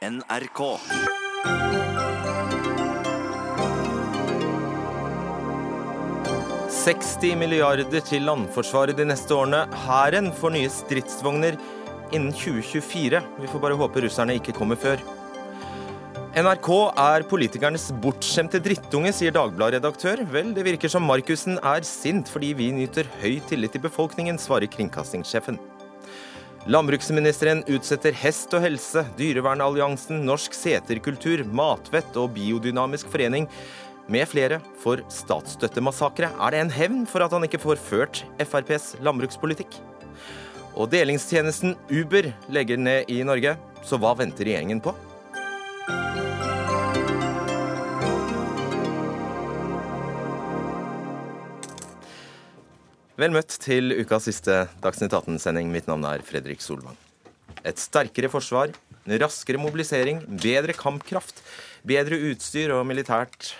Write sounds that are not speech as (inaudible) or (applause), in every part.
NRK. «60 milliarder til landforsvaret de neste årene. Hæren får nye stridsvogner innen 2024. Vi får bare håpe russerne ikke kommer før. NRK er politikernes bortskjemte drittunge, sier Dagbladet-redaktør. Vel, det virker som Markussen er sint fordi vi nyter høy tillit i befolkningen, svarer kringkastingssjefen. Landbruksministeren utsetter hest og helse, Dyrevernalliansen, Norsk seterkultur, Matvett og Biodynamisk forening med flere for statsstøttemassakre. Er det en hevn for at han ikke får ført FrPs landbrukspolitikk? Og delingstjenesten Uber legger ned i Norge, så hva venter regjeringen på? Vel møtt til ukas siste Dagsnytt 18-sending. Mitt navn er Fredrik Solvang. Et sterkere forsvar, raskere mobilisering, bedre kampkraft, bedre utstyr og militært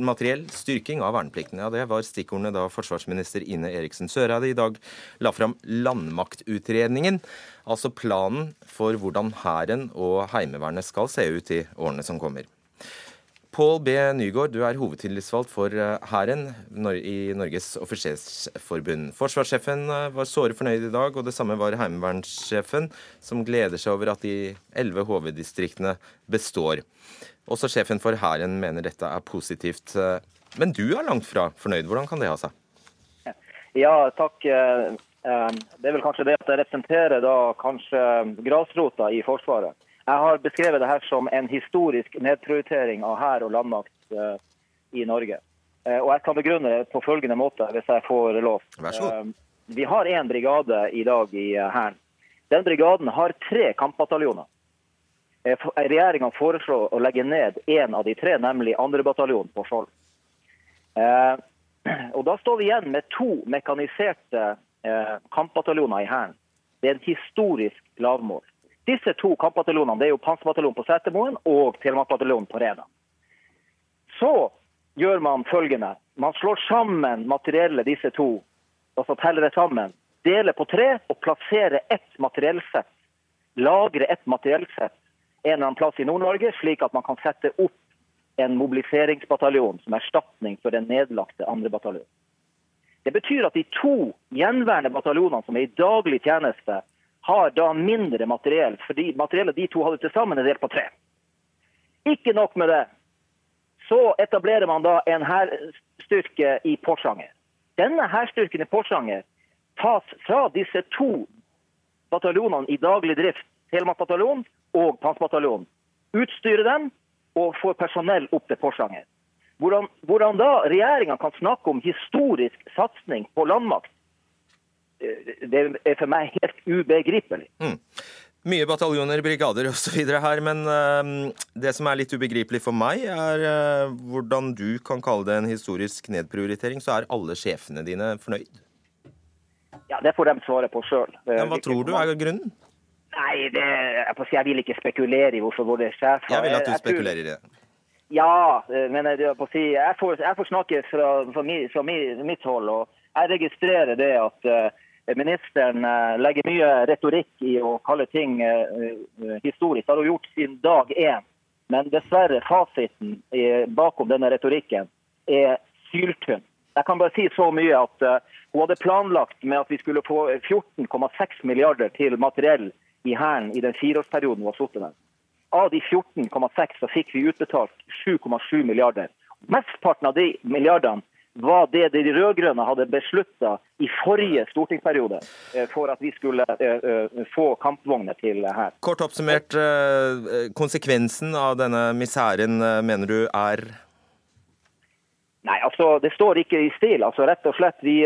materiell, styrking av verneplikten. Ja, det var stikkordene da forsvarsminister Ine Eriksen Søreide i dag la fram landmaktutredningen. Altså planen for hvordan Hæren og Heimevernet skal se ut i årene som kommer. Pål B. Nygaard, du er hovedtillitsvalgt for eh, Hæren i Norges offisersforbund. Forsvarssjefen eh, var såre fornøyd i dag, og det samme var heimevernssjefen, som gleder seg over at de elleve HV-distriktene består. Også sjefen for Hæren mener dette er positivt. Men du er langt fra fornøyd. Hvordan kan det ha seg? Ja, takk. Eh, det er vel kanskje det at jeg representerer da kanskje grasrota i Forsvaret. Jeg har beskrevet det her som en historisk nedprioritering av hær og landmakt uh, i Norge. Uh, og jeg kan begrunne det på følgende måte, hvis jeg får lov. Vær så god. Uh, vi har én brigade i dag i Hæren. Den brigaden har tre kampbataljoner. Regjeringa foreslår å legge ned én av de tre, nemlig 2. bataljon på Skjold. (clears throat) Og da står vi igjen med to mekaniserte kampbataljoner i Hæren. Det er en historisk lavmål. Disse to kampbataljonene det er jo Panserbataljonen på Setermoen og Telemarkbataljonen på Rena. Så gjør man følgende. Man slår sammen materiellet disse to, altså teller det sammen. Deler på tre og plasserer ett materiellsett. Lagrer ett materiellsett en eller annen plass i Nord-Norge, slik at man kan sette opp en mobiliseringsbataljon som erstatning for den nedlagte andre bataljonen. Det betyr at de to gjenværende bataljonene som er i daglig tjeneste, har da mindre materiell, fordi materiellet de to hadde til sammen er delt på tre. Ikke nok med det. Så etablerer man da en hærstyrke i Porsanger. Denne hærstyrken i Porsanger tas fra disse to bataljonene i daglig drift, Telemark og Panserbataljonen. Utstyrer dem og får personell opp til Porsanger. Hvordan, hvordan da regjeringa kan snakke om historisk satsing på landmakt, det er for meg helt ubegripelig. Mm. Mye bataljoner, brigader osv. her, men uh, det som er litt ubegripelig for meg, er uh, hvordan du kan kalle det en historisk nedprioritering. Så er alle sjefene dine fornøyd? Ja, Det får de svare på sjøl. Hva tror du er grunnen? Nei, det, jeg, jeg vil ikke spekulere i hvorfor våre sjefer Jeg vil at du spekulerer i det. Ja, men jeg, får, jeg får, snakke fra, fra, mi, fra, mitt hold. og Jeg registrerer det at Ministeren eh, legger mye retorikk i å kalle ting eh, eh, historisk. Det har hun gjort siden dag én. Men dessverre, fasiten bakom denne retorikken er syltynn. Jeg kan bare si så mye at hun hadde planlagt med at vi skulle få 14,6 milliarder til materiell i Hæren i den fireårsperioden hun har sittet der. Av de 14,6 så fikk vi utbetalt 7,7 milliarder. Mesteparten av de milliardene var det de rød-grønne hadde beslutta i forrige stortingsperiode eh, for at vi skulle eh, eh, få kampvogner til her. Kort oppsummert, konsekvensen av denne misæren mener du er Nei, altså Det står ikke i stil. altså rett og slett, Vi,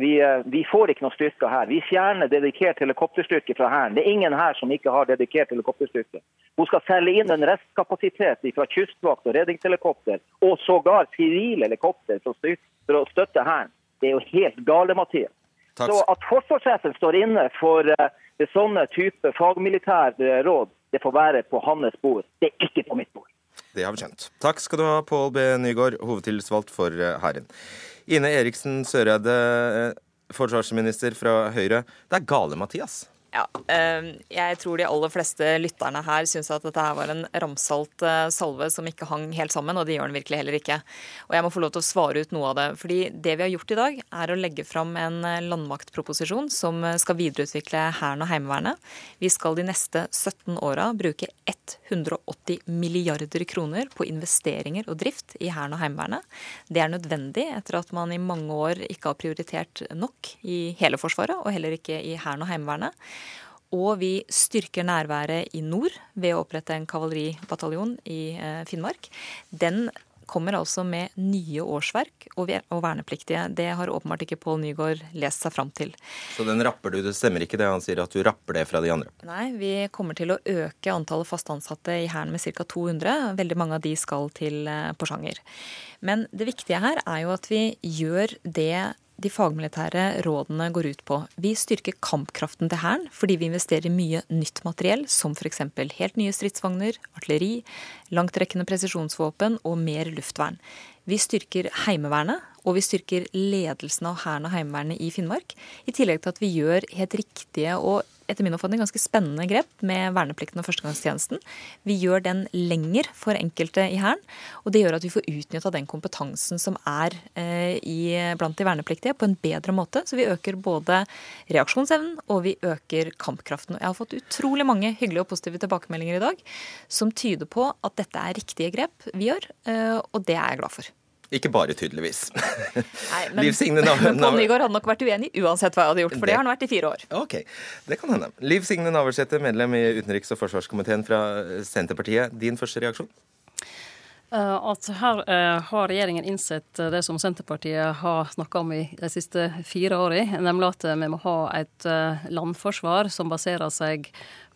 vi, vi får ikke noe styrker her. Vi fjerner dedikert helikopterstyrke fra Hæren. Det er ingen her som ikke har dedikert helikopterstyrke. Hun skal selge inn en restkapasitet fra kystvakt og redningshelikopter, og sågar sivile helikopter for å støtte Hæren. Det er jo helt gale, Mathias. Så at forsvarssjefen står inne for uh, sånne type fagmilitære råd, det får være på hans bord. Det er ikke på mitt bord. Det har vi skjønt. Takk skal du ha, Pål B. Nygaard, hovedtilsvalgt for eh, Hæren. Ine Eriksen Søreide, forsvarsminister fra Høyre. Det er gale, Mathias? Ja, eh, jeg tror de aller fleste lytterne her syns at dette her var en ramsalt eh, salve som ikke hang helt sammen, og det gjør den virkelig heller ikke. Og jeg må få lov til å svare ut noe av det. fordi det vi har gjort i dag, er å legge fram en eh, landmaktproposisjon som skal videreutvikle Hæren og Heimevernet. Vi skal de neste 17 åra bruke 180 milliarder kroner på investeringer og drift i Hæren og Heimevernet. Det er nødvendig etter at man i mange år ikke har prioritert nok i hele Forsvaret, og heller ikke i Hæren og Heimevernet. Og vi styrker nærværet i nord ved å opprette en kavaleribataljon i eh, Finnmark. Den kommer altså med nye årsverk og vernepliktige. Det har åpenbart ikke Pål Nygaard lest seg fram til. Så den rapper du? Det stemmer ikke det han sier, at du rapper det fra de andre? Nei, vi kommer til å øke antallet fast ansatte i Hæren med ca. 200. Veldig mange av de skal til eh, Porsanger. Men det viktige her er jo at vi gjør det de fagmilitære rådene går ut på. Vi styrker kampkraften til Hæren fordi vi investerer mye nytt materiell, som f.eks. helt nye stridsvogner, artilleri, langtrekkende presisjonsvåpen og mer luftvern. Vi styrker Heimevernet, og vi styrker ledelsen av Hæren og Heimevernet i Finnmark. I tillegg til at vi gjør helt riktige og etter min oppfatning ganske spennende grep med verneplikten og førstegangstjenesten. Vi gjør den lenger for enkelte i Hæren, og det gjør at vi får utnytta den kompetansen som er eh, i, blant de vernepliktige, på en bedre måte. Så vi øker både reaksjonsevnen og vi øker kampkraften. Og jeg har fått utrolig mange hyggelige og positive tilbakemeldinger i dag som tyder på at dette er riktige grep vi gjør, eh, og det er jeg glad for. Ikke bare, tydeligvis. (laughs) Nei, men Liv Signe Navarsete hadde nok vært uenig uansett hva jeg hadde gjort, for det, det har han vært i fire år. Ok, det kan hende. Liv Signe Navarsete, medlem i utenriks- og forsvarskomiteen fra Senterpartiet. Din første reaksjon? Eh, at her uh, har regjeringen innsett det som Senterpartiet har snakka om i de siste fire åra, nemlig at vi må ha et landforsvar som baserer seg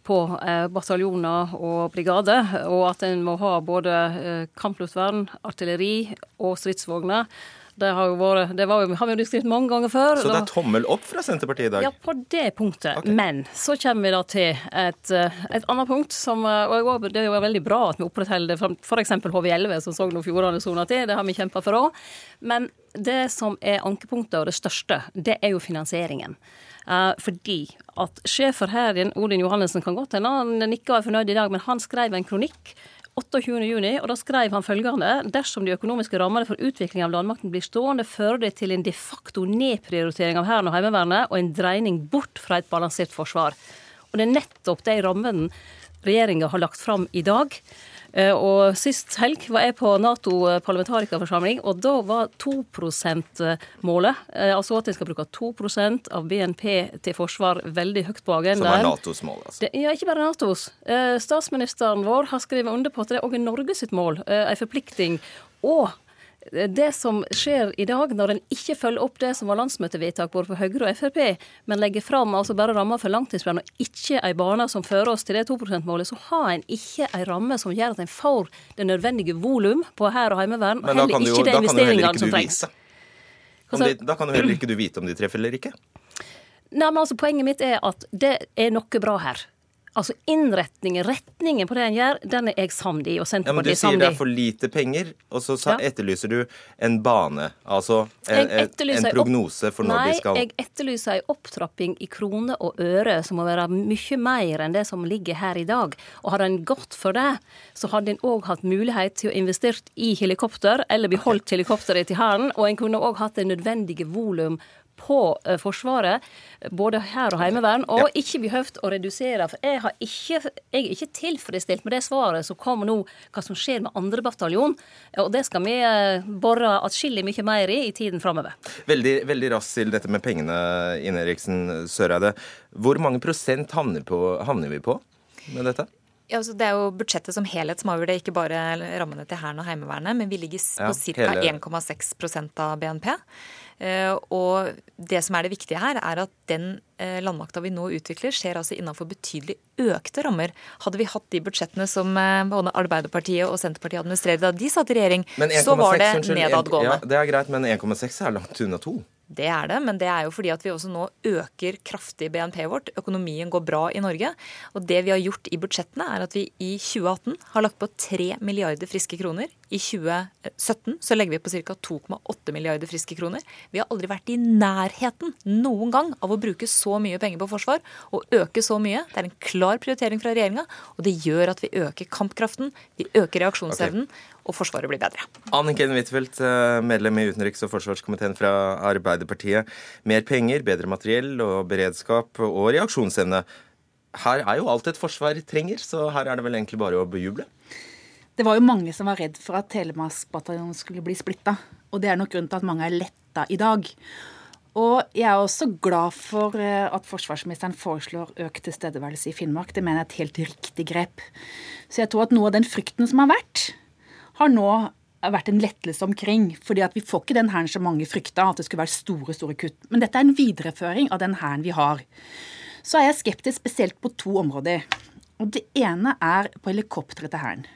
på eh, bataljoner og brigader, og at en må ha både eh, kampluftvern, artilleri og stridsvogner. Det har jo vært, det var, har vi jo diskutert mange ganger før. Så det er tommel opp fra Senterpartiet i dag? Ja, på det punktet. Okay. Men så kommer vi da til et, eh, et annet punkt som Og det er jo veldig bra at vi opprettholder f.eks. HV11, som Sogn og Fjordane soner til. Det har vi kjempa for òg. Men det som er ankepunktet, og det største, det er jo finansieringen. Uh, fordi at sjef for Hæren, Odin Johannessen, kan godt hende han nikker og er fornøyd i dag, men han skrev en kronikk 28.6, og da skrev han følgende Dersom de økonomiske rammene for utvikling av landmakten blir stående, fører det til en de facto nedprioritering av Hæren og Heimevernet og en dreining bort fra et balansert forsvar. Og det er nettopp de rammene regjeringa har lagt fram i dag. Eh, og sist helg var jeg på Nato parlamentarikerforsamling, og da var 2 %-målet, eh, altså at en skal bruke 2% av BNP til forsvar, veldig høyt på agendaen. Som er Natos mål, altså? Det, ja, ikke bare Natos. Eh, statsministeren vår har skrevet under på at det er òg Norge sitt mål, ei forplikting. Og det som skjer i dag, når en ikke følger opp det som var landsmøtevedtak både for Høyre og Frp, men legger fram altså bare rammer for langtidsplanen og ikke ei bane som fører oss til det 2 %-målet, så har en ikke ei ramme som gjør at en får det nødvendige volum på hær og heimevern, og heller ikke de investeringene som trengs. De, da kan jo heller ikke du vite om de treffer eller ikke. Nei, men altså Poenget mitt er at det er noe bra her. Altså innretningen, retningen på det en gjør, den er jeg samd i. og Senterpartiet ja, men Du sier det er for lite penger, og så ja. etterlyser du en bane. Altså en, en prognose for når nei, de skal Nei, jeg etterlyser en opptrapping i kroner og øre som må være mye mer enn det som ligger her i dag. Og hadde en gått for det, så hadde en òg hatt mulighet til å investere i helikopter, eller beholdt okay. helikopteret til Hæren, og en kunne òg hatt det nødvendige volum på eh, Forsvaret, både her og heimevern, og ja. ikke behøvd å redusere. For jeg, ikke, jeg, er ikke tilfredsstilt med det svaret som kommer nå, hva som skjer med andre bataljon. Og det skal vi eh, bore atskillig mye mer i i tiden framover. Veldig, veldig raskt til dette med pengene, Ine Eriksen Søreide. Hvor mange prosent havner, på, havner vi på med dette? Ja, altså det er jo budsjettet som helhet som avgjør det, ikke bare rammene til Hæren og Heimevernet. Men vi ligger på ja, ca. 1,6% av BNP. Eh, og det som er det viktige her, er at den eh, landmakta vi nå utvikler, skjer altså innenfor betydelig økte rammer. Hadde vi hatt de budsjettene som eh, både Arbeiderpartiet og Senterpartiet administrerte da de satt i regjering, så var det unnskyld, nedadgående. Ja, det er greit, men 1,6 er langt unna 2. Det er det, men det er jo fordi at vi også nå øker kraftig BNP-et vårt. Økonomien går bra i Norge. Og det vi har gjort i budsjettene, er at vi i 2018 har lagt på 3 milliarder friske kroner. I 2017 så legger vi på ca. 2,8 milliarder friske kroner. Vi har aldri vært i nærheten noen gang av å bruke så mye penger på forsvar og øke så mye. Det er en klar prioritering fra regjeringa, og det gjør at vi øker kampkraften, vi øker reaksjonsevnen, okay og Forsvaret blir bedre. Anniken Huitfeldt, eh, medlem i utenriks- og forsvarskomiteen fra Arbeiderpartiet. Mer penger, bedre materiell og beredskap og reaksjonsevne. Her er jo alt et forsvar trenger, så her er det vel egentlig bare å bejuble? Det var jo mange som var redd for at Telemarksbataljonen skulle bli splitta. Og det er nok grunnen til at mange er letta i dag. Og jeg er også glad for eh, at forsvarsministeren foreslår økt tilstedeværelse i Finnmark. Det mener jeg er et helt riktig grep. Så jeg tror at noe av den frykten som har vært, har nå vært en lettelse omkring. fordi at vi får ikke den hæren som mange frykta, at det skulle være store store kutt. Men dette er en videreføring av den hæren vi har. Så er jeg skeptisk spesielt på to områder. Og Det ene er på helikoptre til hæren.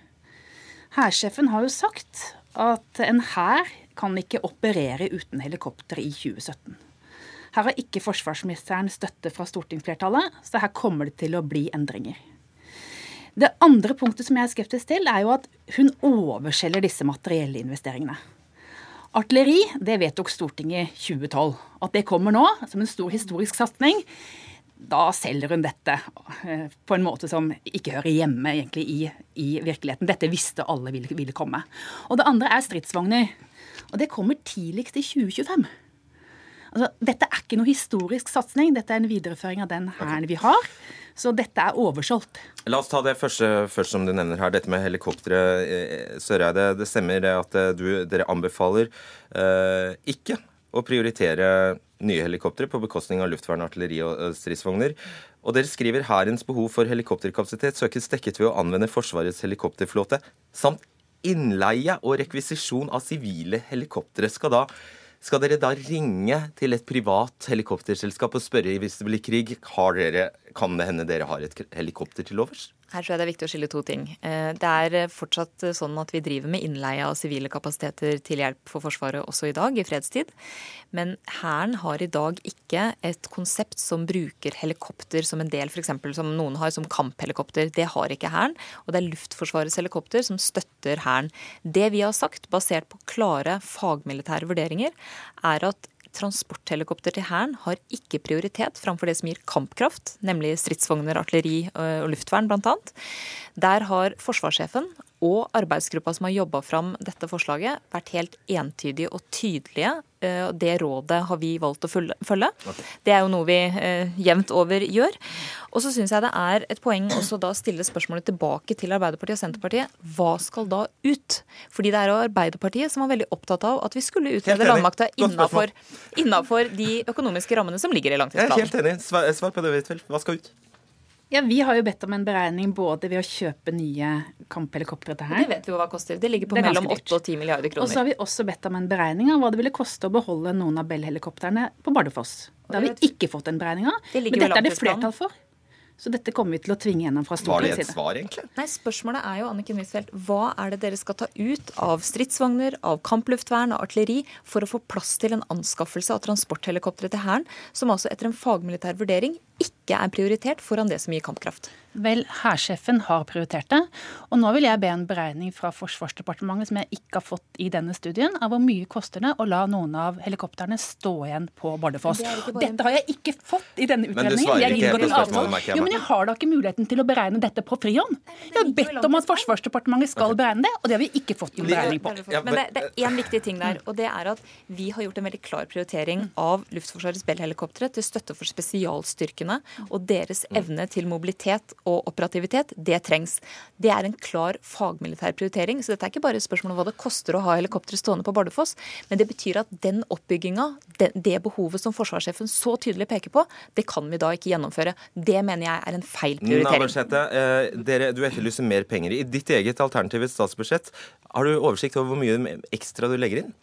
Hærsjefen har jo sagt at en hær kan ikke operere uten helikopter i 2017. Her har ikke forsvarsministeren støtte fra stortingsflertallet, så her kommer det til å bli endringer. Det andre punktet som jeg er skeptisk til, er jo at hun overselger disse materielle investeringene. Artilleri det vedtok Stortinget i 2012. At det kommer nå som en stor historisk satsing, da selger hun dette eh, på en måte som ikke hører hjemme egentlig i, i virkeligheten. Dette visste alle ville, ville komme. Og det andre er stridsvogner. Og det kommer tidligst i 2025. Altså, dette er ikke noe historisk satsing, dette er en videreføring av den hæren vi har. Så dette er oversolgt. La oss ta det første først som du nevner her, dette med helikoptre. Eh, Søreide, det stemmer at eh, du, dere anbefaler eh, ikke å prioritere nye helikoptre på bekostning av luftvern, artilleri og stridsvogner. Og dere skriver hærens behov for helikopterkapasitet søkes dekket ved å anvende Forsvarets helikopterflåte samt innleie og rekvisisjon av sivile helikoptre. Skal da skal dere da ringe til et privat helikopterselskap og spørre hvis det blir krig, dere, kan det hende dere har et helikopter til overs? Her tror jeg det er viktig å skille to ting. Eh, det er eh, fortsatt eh, sånn at vi driver med innleie av sivile kapasiteter til hjelp for Forsvaret også i dag, i fredstid. Men Hæren har i dag ikke et konsept som bruker helikopter som en del, f.eks. som noen har som kamphelikopter. Det har ikke Hæren. Og det er Luftforsvarets helikopter som støtter Hæren. Det vi har sagt, basert på klare fagmilitære vurderinger, er at transporthelikopter til Hæren har ikke prioritet framfor det som gir kampkraft, nemlig stridsvogner, artilleri og luftvern bl.a. Der har forsvarssjefen og arbeidsgruppa som har jobba fram dette forslaget, vært helt entydige og tydelige. Eh, det rådet har vi valgt å følge. Det er jo noe vi eh, jevnt over gjør. Og så syns jeg det er et poeng også da å stille spørsmålet tilbake til Arbeiderpartiet og Senterpartiet. Hva skal da ut? Fordi det er jo Arbeiderpartiet som var veldig opptatt av at vi skulle utrede landmakta innafor de økonomiske rammene som ligger i langtidsplanen. Jeg er helt enig. Svar på det, Huitfeldt. Hva skal ut? Ja, Vi har jo bedt om en beregning både ved å kjøpe nye kamphelikoptre til her. Det vet vi jo hva koster. Det ligger på det mellom 8 og 10 milliarder kroner. Og så har vi også bedt om en beregning av hva det ville koste å beholde noen av Bell-helikoptrene på Bardufoss. Det har vi ikke fått en beregning av. Men dette er det flertall for. Så dette kommer vi til å tvinge gjennom fra Stortingets side. Var det et svar, egentlig? Nei, Spørsmålet er jo, Anniken Huitfeldt, hva er det dere skal ta ut av stridsvogner, av kampluftvern og artilleri for å få plass til en anskaffelse av transporthelikoptre til Hæren, som altså etter en fagmilitær vurdering ikke er prioritert foran det som gir kampkraft? Vel, hærsjefen har prioritert det. Og nå vil jeg be en beregning fra Forsvarsdepartementet som jeg ikke har fått i denne studien, av hvor mye koster det å la noen av helikoptrene stå igjen på Bardufoss. Dette har jeg ikke fått i denne utredningen. Men du svarer ikke på spørsmålet, Jo, men jeg har da ikke muligheten til å beregne dette på frihånd. Jeg har bedt om at Forsvarsdepartementet skal beregne det, og det har vi ikke fått noen beregning på. Men det, det er én viktig ting der, og det er at vi har gjort en veldig klar prioritering av Luftforsvarets Bell-helikoptre til støtte for spesialstyrkene og deres evne til mobilitet og operativitet, det trengs. Det er en klar fagmilitær prioritering. Så dette er ikke bare et spørsmål om hva det koster å ha helikoptre stående på Bardufoss, men det betyr at den oppbygginga, det, behovet som forsvarssjefen så tydelig peker på, det kan vi da ikke gjennomføre. Det mener jeg er en feil prioritering. Navarsete, eh, dere, du etterlyser mer penger. I ditt eget alternative statsbudsjett, har du oversikt over hvor mye ekstra du legger inn?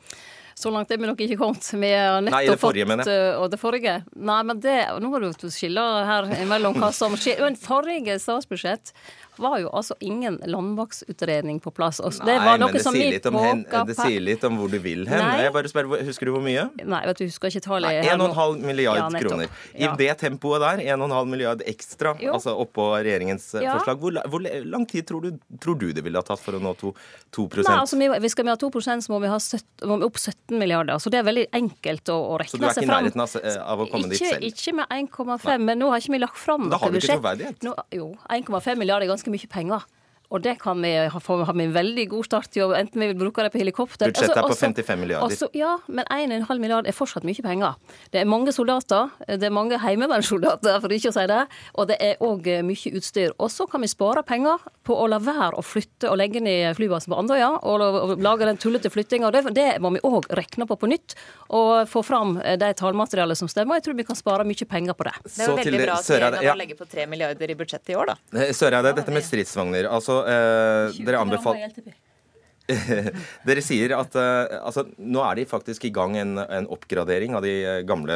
Så langt er vi nok ikke kommet. Vi har nettopp Nei, det forrige, fått uh, Og det forrige. Nei, men det, nå må du skille her mellom hva som skjer. Men forrige statsbudsjett var jo altså ingen landmaktutredning på plass. Og Nei, det men det som sier, hen, det sier litt om hvor du vil hen. Nei. Jeg bare spør, Husker du hvor mye? Nei, vet du, husker ikke tallet. Nei, 1,5 milliard Ja, kroner. I Ja. det tempoet der, 1,5 milliard ekstra, Jo. altså oppå regjeringens eh, Ja. forslag. Hvor, hvor lang tid tror du, tror du det ville ha tatt for å nå 2, 2 Nei, altså, vi, Skal vi ha 2 så må vi, ha 17, må vi opp 17 milliarder. Så det er veldig enkelt å, å Så du er ikke i nærheten av, eh, av å komme dit selv? ikke med 1,5, men nå har ikke vi lagt fram Da har vi ikke troverdighet. Jo, 1,5 milliarder er ganske mye penger. Og det kan vi ha, med en veldig god start til, enten vi vil bruke det på helikopter Budsjettet er på 55 milliarder. også- ja, men 1,5 milliard er fortsatt mye penger. Det er mange soldater, det er mange heimevernssoldater, for ikke å si det, og det er òg mye utstyr. Og så kan vi spare penger på å la være å flytte og legge ned flybasen på Andøya, og, og lage den tullete flyttinga. Det, det må vi òg rekne på på nytt, og få fram det tallmaterialet som stemmer. Jeg tror vi kan spare mye penger på det. Det er jo veldig bra at regjeringa ja. legger på 3 milliarder i budsjettet i år, da. Eh, Søreide, dette med stridsvogner. Altså, eh, dere anbefaler (laughs) Dere sier at eh, altså, nå er de faktisk i gang en, en oppgradering av de gamle,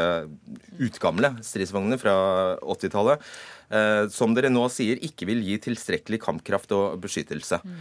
utgamle stridsvognene fra 80-tallet. eh, som dere nå sier ikke vil gi tilstrekkelig kampkraft og beskyttelse. Mm.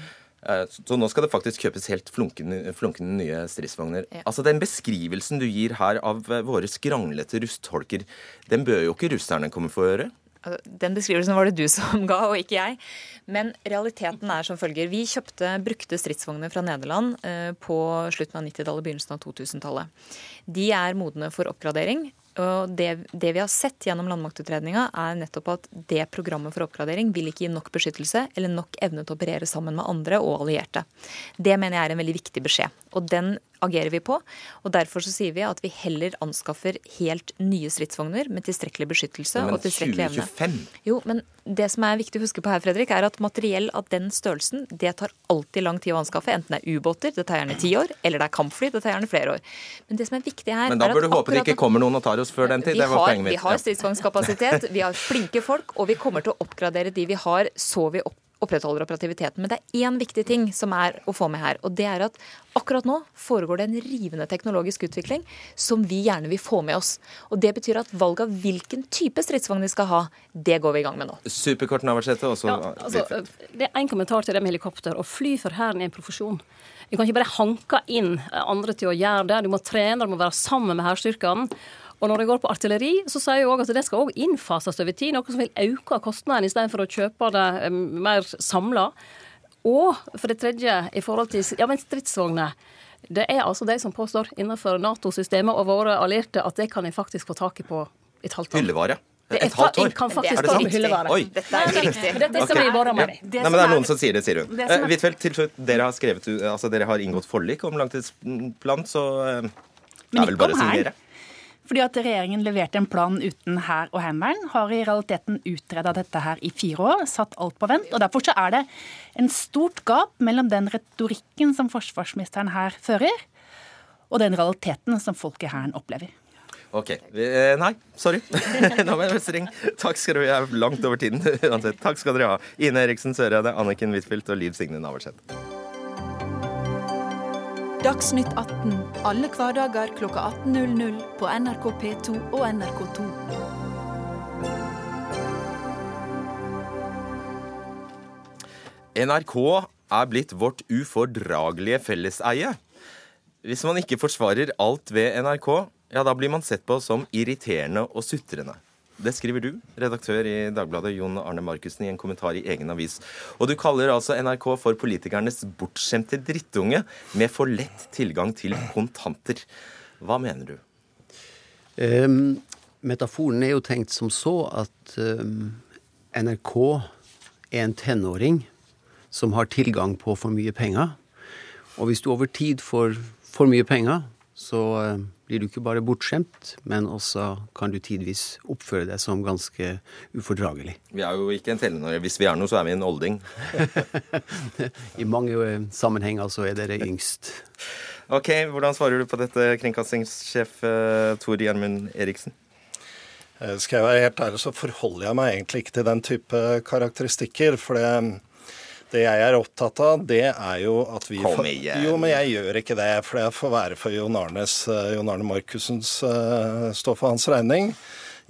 Så nå skal det faktisk kjøpes helt flunkende, flunkende nye stridsvogner. Ja. Altså Den beskrivelsen du gir her av eh, våre skranglete rustholker, den bør jo ikke russerne komme for å gjøre? Altså, Den beskrivelsen var det du som ga, og ikke jeg. Men realiteten er som følger. Vi kjøpte brukte stridsvogner fra Nederland eh, på slutten av 90-tallet, begynnelsen av 2000-tallet. De er modne for oppgradering. Og det, det vi har sett gjennom landmaktutredninga, er nettopp at det programmet for oppgradering vil ikke gi nok beskyttelse eller nok evne til å operere sammen med andre og allierte. Det mener jeg er en veldig viktig beskjed. Og den agerer vi på. Og derfor så sier vi at vi heller anskaffer helt nye stridsvogner med tilstrekkelig beskyttelse Men og tilstrekkelig evne. Jo, men det som er viktig å huske på her, Fredrik, er at materiell av den størrelsen, det tar alltid lang tid å anskaffe. Enten det er ubåter, det tar gjerne ti år, eller det er kampfly, det tar gjerne flere år. Men det som er viktig her, Men da bør du håpe det ikke kommer noen og tar oss før den tid. Det var har, poenget mitt. vi har Ja. stridsvognkapasitet, vi har flinke folk, og vi kommer til å oppgradere de vi har, så vi opp opprettholder operativiteten. Men det er én viktig ting som er å få med her. Og det er at akkurat nå foregår det en rivende teknologisk utvikling som vi gjerne vil få med oss. Og det betyr at valg av hvilken type stridsvogn vi skal ha, det går vi i gang med nå. Superkort Navarsete, og så Ja, altså, det er en kommentar til det med helikopter. Å fly for Hæren er en profesjon. Du kan ikke bare hanke inn andre til å gjøre det. Du må trene, du må være sammen med hærstyrkene. Og når det går på artilleri, så sier jeg òg at det skal òg innfases over tid. Noe som vil øke kostnadene istedenfor å kjøpe det eh, mer samla. Og for det tredje, i forhold til ja, men stridsvogner. Det er altså de som påstår innenfor Nato-systemet og våre allierte at det kan en faktisk få tak i på et halvt år. Hyllevare. Det er Et halvt år? kan Det faktisk er det sant? hyllevare. Oi. Dette er ikke riktig. Men Dette skal Ok. vi bore mer i. Ja. Nei, men det er noen som sier det, sier hun. Det Eh, er- Huitfeldt, til slutt. Dere har, skrevet, altså, dere har inngått forlik om langtidsplan, så eh, det er vel bare å signere. Fordi at regjeringen leverte en plan uten hær og heimevern, har i realiteten utreda dette her i fire år, satt alt på vent. og Derfor så er det en stort gap mellom den retorikken som forsvarsministeren her fører, og den realiteten som folk i Hæren opplever. Ok. Eh, Nei, sorry. (laughs) Nå ble jeg streng. Takk skal du ha. Langt over tiden (laughs) uansett. Takk skal dere ha. Ine Eriksen Søreide, Anniken Huitfeldt og Liv Signe Navarsete. Dagsnytt 18 alle hverdager klokka 18.00 på NRK P2 og NRK2. NRK er blitt vårt ufordragelige felleseie. Hvis man ikke forsvarer alt ved NRK, ja, da blir man sett på som irriterende og sutrende. Det skriver du, redaktør i Dagbladet Jon Arne Markussen, i en kommentar i egen avis. Og du kaller altså NRK for politikernes bortskjemte drittunge med for lett tilgang til kontanter. Hva mener du? Um, metaforen er jo tenkt som så at um, NRK er en tenåring som har tilgang på for mye penger. Og hvis du over tid får for mye penger, så uh, blir du ikke bare bortskjemt, men også kan du tidvis oppføre deg som ganske ufordragelig. Vi er jo ikke en telenor. Hvis vi er noe, så er vi en olding. (laughs) I mange uh, sammenhenger så er dere yngst. Ok, Hvordan svarer du på dette, kringkastingssjef uh, Tor Gjermund Eriksen? Eh, Skal jeg være helt ærlig, så forholder jeg meg egentlig ikke til den type karakteristikker. For det, det jeg er opptatt av, det er jo at vi Kom igjen. Jo, men jeg gjør ikke det. For det får være for Jon Arnes, eh, Jon Arne Markussens eh, stå for hans regning.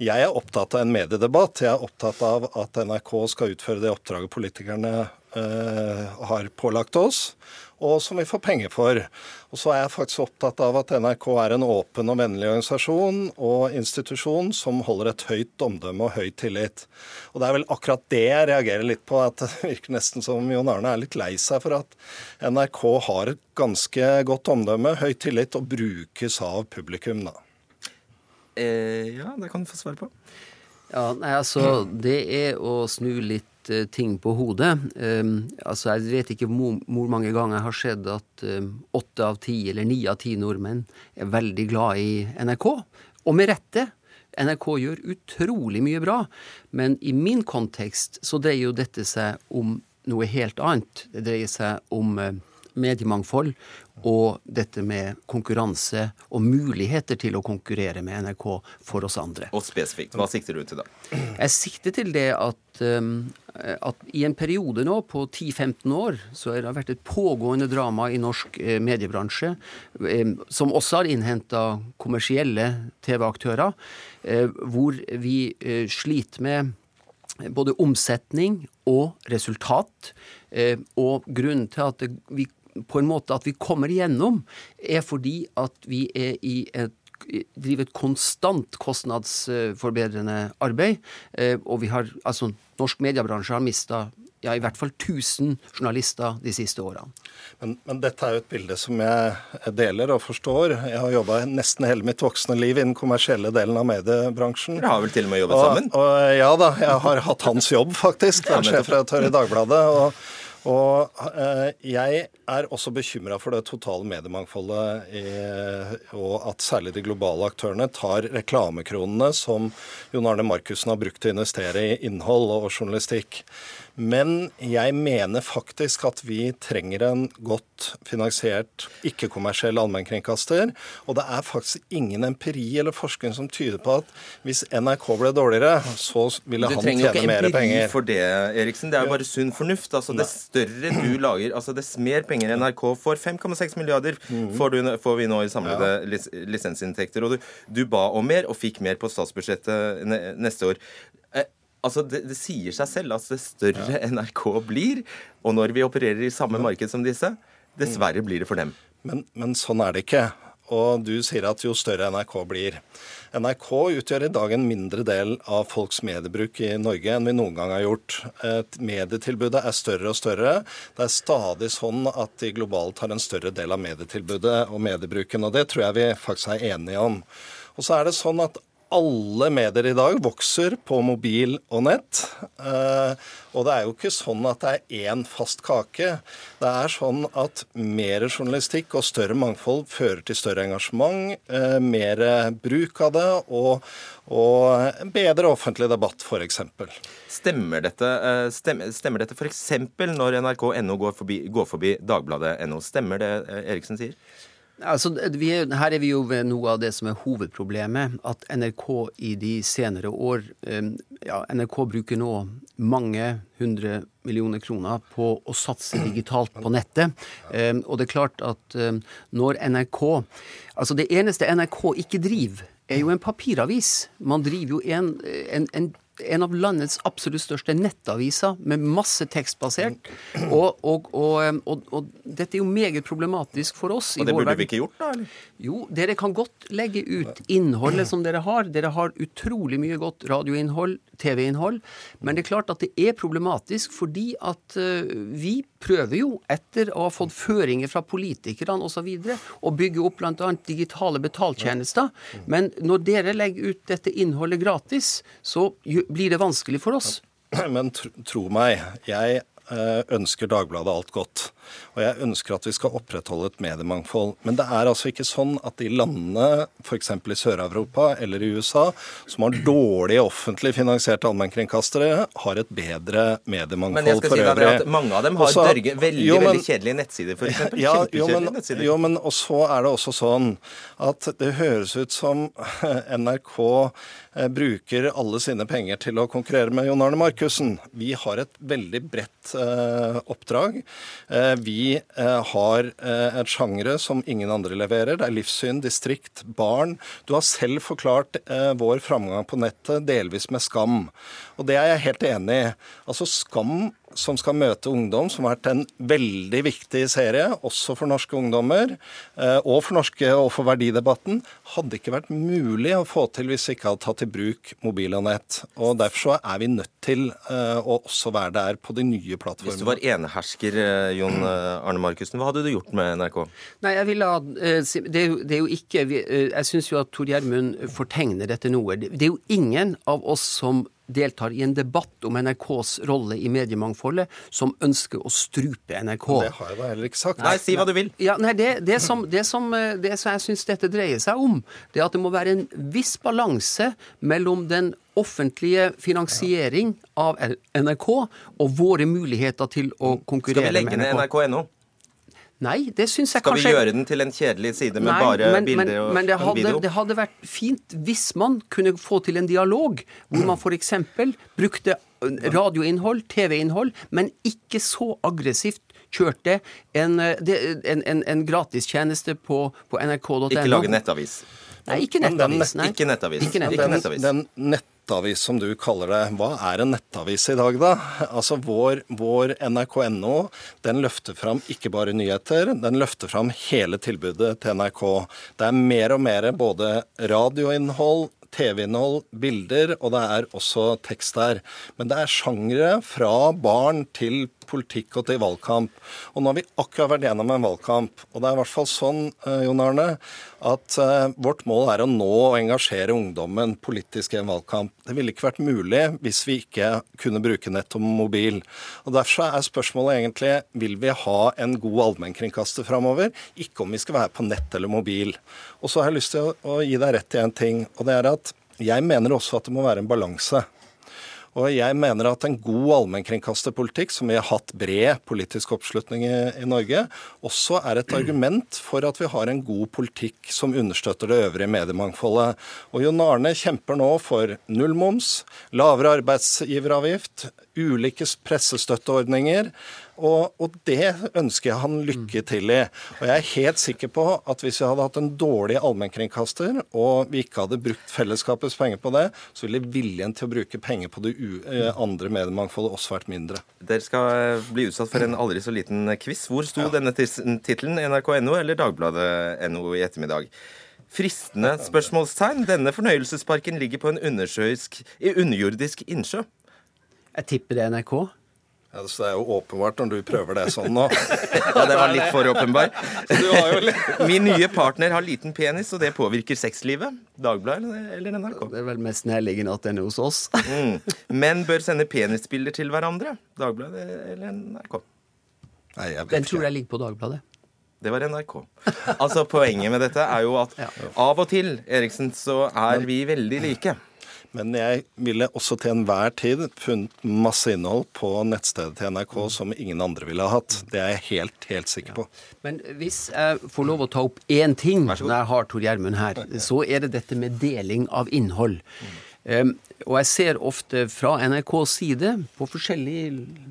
Jeg er opptatt av en mediedebatt. Jeg er opptatt av at NRK skal utføre det oppdraget politikerne eh, har pålagt oss og som vi får penger for. Og så er jeg faktisk opptatt av at NRK er en åpen og vennlig organisasjon og institusjon som holder et høyt omdømme og høy tillit. Og det er vel akkurat det jeg reagerer litt på, at det virker nesten som Jon Arne er litt lei seg for at NRK har et ganske godt omdømme, høy tillit og brukes av publikum, da. Eh, ja, det kan du få svare på. Ja, nei, altså, Det er å snu litt uh, ting på hodet. Um, altså, Jeg vet ikke hvor, mange ganger jeg har sett at um, åtte av ti eller ni av ti nordmenn er veldig glad i NRK. Og med rette. NRK gjør utrolig mye bra, men i min kontekst så dreier jo dette seg om noe helt annet. Det dreier seg om uh, mediemangfold og dette med konkurranse og muligheter til å konkurrere med NRK for oss andre. Og spesifikt, hva sikter du til da? Jeg sikter til det at, um, at i en periode nå på 10-15 år så har det vært et pågående drama i norsk eh, mediebransje, eh, som også har innhenta kommersielle TV-aktører, eh, hvor vi eh, sliter med både omsetning og resultat. Eh, og grunnen til at det, vi på en måte at vi kommer igjennom, er fordi at vi er i et driver et konstant kostnadsforbedrende arbeid. Eh, og vi har, altså norsk mediebransje har mista ja, i hvert fall 1000 journalister de siste årene. Men, men, dette er jo et bilde som jeg deler og forstår. Jeg har jobba nesten hele mitt voksne liv i den kommersielle delen av mediebransjen. Dere har vel til og med jobbet og, sammen? Og, ja da, jeg har hatt hans jobb, faktisk. Vært sjefredaktør i Dagbladet. og og eh, jeg er også bekymra for det totale mediemangfoldet, og at særlig de globale aktørene tar reklamekronene som Jon Arne Markussen har brukt til å investere i innhold og journalistikk. Men jeg mener faktisk at vi trenger en godt finansiert, ikke-kommersiell allmennkringkaster. Og det er faktisk ingen empiri eller forskning som tyder på at hvis NRK ble dårligere, så ville han tjene mer penger. Du trenger ikke empiri for det, Eriksen. Det er jo bare sunn fornuft. Altså, det større du lager, altså dess mer penger NRK får, 5,6 milliarder mhm. får, du, får, vi nå i samlede ja. lisensinntekter. Og du, du ba om mer, og fikk mer på statsbudsjettet neste år. Altså, det, det, sier seg selv at det større. (laughs) NRK blir, og når vi opererer i samme marked som disse, dessverre blir det for dem. Men, men sånn er det ikke. Og du sier at jo større NRK blir. NRK utgjør i dag en mindre del av folks mediebruk i Norge enn vi noen gang har gjort. Et medietilbudet er større og større. Det er stadig sånn at de globalt har en større del av medietilbudet og mediebruken. Og det tror jeg vi faktisk er enige om. Og så er det sånn at alle medier i dag vokser på mobil og nett. Eh, og det er jo ikke sånn at det er én fast kake. Det er sånn at mer journalistikk og større mangfold fører til større engasjement, eh, mer bruk av det og, og bedre offentlig debatt, f.eks. Stemmer dette, eh, stemmer, dette f.eks. når nrk.no går forbi, går forbi dagbladet.no? Stemmer det Eriksen sier? Altså, er, her er vi jo ved noe av det som er hovedproblemet. At NRK i de senere år ja, NRK bruker nå mange hundre millioner kroner på å satse digitalt på nettet. Og det er klart at når NRK Altså, det eneste NRK ikke driver, er jo en papiravis. Man driver jo en, en, en en av landets absolutt største nettaviser med masse tekstbasert. Og, og, og, og, dette er jo meget problematisk for oss. Og det burde vi ikke gjort, da? eller? Jo, dere kan godt legge ut innholdet som dere har. Dere har utrolig mye godt radioinnhold, TV-innhold. Men det er klart at det er problematisk fordi at uh, vi prøver jo, etter å ha fått føringer fra politikerne osv., å bygge opp bl.a. digitale betaltjenester. Men når dere legger ut dette innholdet gratis, så blir det vanskelig for oss. (clears throat) Men tro, meg, jeg eh, ønsker Dagbladet alt godt. Og jeg ønsker at vi skal opprettholde et mediemangfold. Men det er altså ikke sånn at de landene, f.eks. i Sør-Europa eller i USA, som har dårlig offentlig finansierte allmennkringkastere, har et bedre mediemangfold men jeg skal for si øvrig. At mange av dem har Også, dørge, veldig jo, men, veldig kjedelige nettsider, f.eks. Ja, jo, men, jo, men og så er det også sånn at det høres ut som (laughs) NRK eh, bruker alle sine penger til å konkurrere med Jon Arne Markussen. Vi har et veldig bredt eh, oppdrag. Eh, vi eh, har eh, et sjangre som ingen andre leverer. Det er livssyn, distrikt, barn. Du har selv forklart eh, vår framgang på nettet delvis med skam. Og det er jeg helt enig i. Altså Skam som skal møte ungdom, som har vært en veldig viktig serie, også for norske ungdommer, eh, og for norske og for verdidebatten, hadde ikke vært mulig å få til hvis vi ikke hadde tatt i bruk mobil og nett. Og Derfor så er vi nødt til eh, å også være der på de nye plattformene. Hvis du var enehersker, eh, Jon Arne Markussen, hva hadde du gjort med NRK? Nei, jeg vil ha Det er jo, det er jo ikke Jeg syns jo at Tor Gjermund fortegner dette noe. Det er jo ingen av oss som deltar i en debatt om NRKs rolle i mediemangfoldet, som ønsker å strupe NRK. Det har jeg da heller ikke sagt. Nei, si hva du vil. Ja, nei, det, det, som, det, som, det som jeg syns dette dreier seg om, det er at det må være en viss balanse mellom den offentlige finansiering av NRK og våre muligheter til å konkurrere med NRK. Skal vi legge ned NRK.no? Nei, det syns jeg Skal kanskje Skal vi gjøre den til en kjedelig side med Nei, bare men, bilder og men det hadde, video? Det hadde vært fint hvis man kunne få til en dialog hvor man f.eks. brukte radioinnhold, TV-innhold, men ikke så aggressivt kjørte en, en, en, en gratistjeneste på, på nrk.no. Ikke lage nettavis. Nei, ikke nettavis. Nei. Ikke nettavis. Ikke nettavis. Den, den nett nettavis, som du kaller det. Hva er en nettavis i dag, da? Altså Vår, vår nrk.no den løfter fram ikke bare nyheter, den løfter fram hele tilbudet til NRK. Det er mer og mer både radioinnhold, TV-innhold, bilder, og det er også tekst der. Men det er sjangre fra barn til politikk og til valgkamp. Og nå har vi akkurat vært gjennom en valgkamp. Og det er i hvert fall sånn, eh, Jon Arne, at uh, vårt mål er å nå og engasjere ungdommen politisk i en valgkamp. Det ville ikke vært mulig hvis vi ikke kunne bruke nett og mobil. Og Derfor er spørsmålet egentlig vil vi ha en god allmennkringkaster framover, ikke om vi skal være på nett eller mobil. Og så har jeg lyst til å gi deg rett i en ting, og det er at jeg mener også at det må være en balanse. Og jeg mener at en god allmennkringkasterpolitikk, som vi har hatt bred politisk oppslutning i, i, Norge, også er et argument for at vi har en god politikk som understøtter det øvrige mediemangfoldet. Og Jon Arne kjemper nå for nullmoms, lavere arbeidsgiveravgift, ulike pressestøtteordninger. Og, og, det ønsker jeg han lykke til i. Og jeg er helt sikker på at hvis vi hadde hatt en dårlig allmennkringkaster, og vi ikke hadde brukt fellesskapets penger på det, så ville viljen til å bruke penger på det eh, andre mediemangfoldet også vært mindre. Dere skal eh, bli utsatt for en aldri så liten quiz. Hvor sto ja. denne tittelen? NRK.no eller Dagbladet.no i ettermiddag? Fristende spørsmålstegn. Denne fornøyelsesparken ligger på en underjordisk innsjø. Jeg tipper det er NRK. Ja, så Det er jo åpenbart når du prøver det sånn nå. (laughs) ja, det var litt for åpenbar. (laughs) Min nye partner har liten penis, og det påvirker sexlivet. Dagbladet eller NRK? Det er vel mest nærliggende at den er hos oss. (laughs) mm. Menn bør sende penisbilder til hverandre. Dagbladet eller NRK? Nei, den tror jeg ligger på Dagbladet. Det var NRK. Altså, Poenget med dette er jo at av og til Eriksen, så er vi veldig like. Men jeg ville også til enhver tid funnet masse innhold på nettstedet til NRK mm. som ingen andre ville ha hatt. Det er jeg helt, helt sikker på. Men hvis jeg får lov å ta opp én ting når jeg har Tor Gjermund her, så er det dette med deling av innhold. Um, og jeg ser ofte fra NRKs side, på forskjellig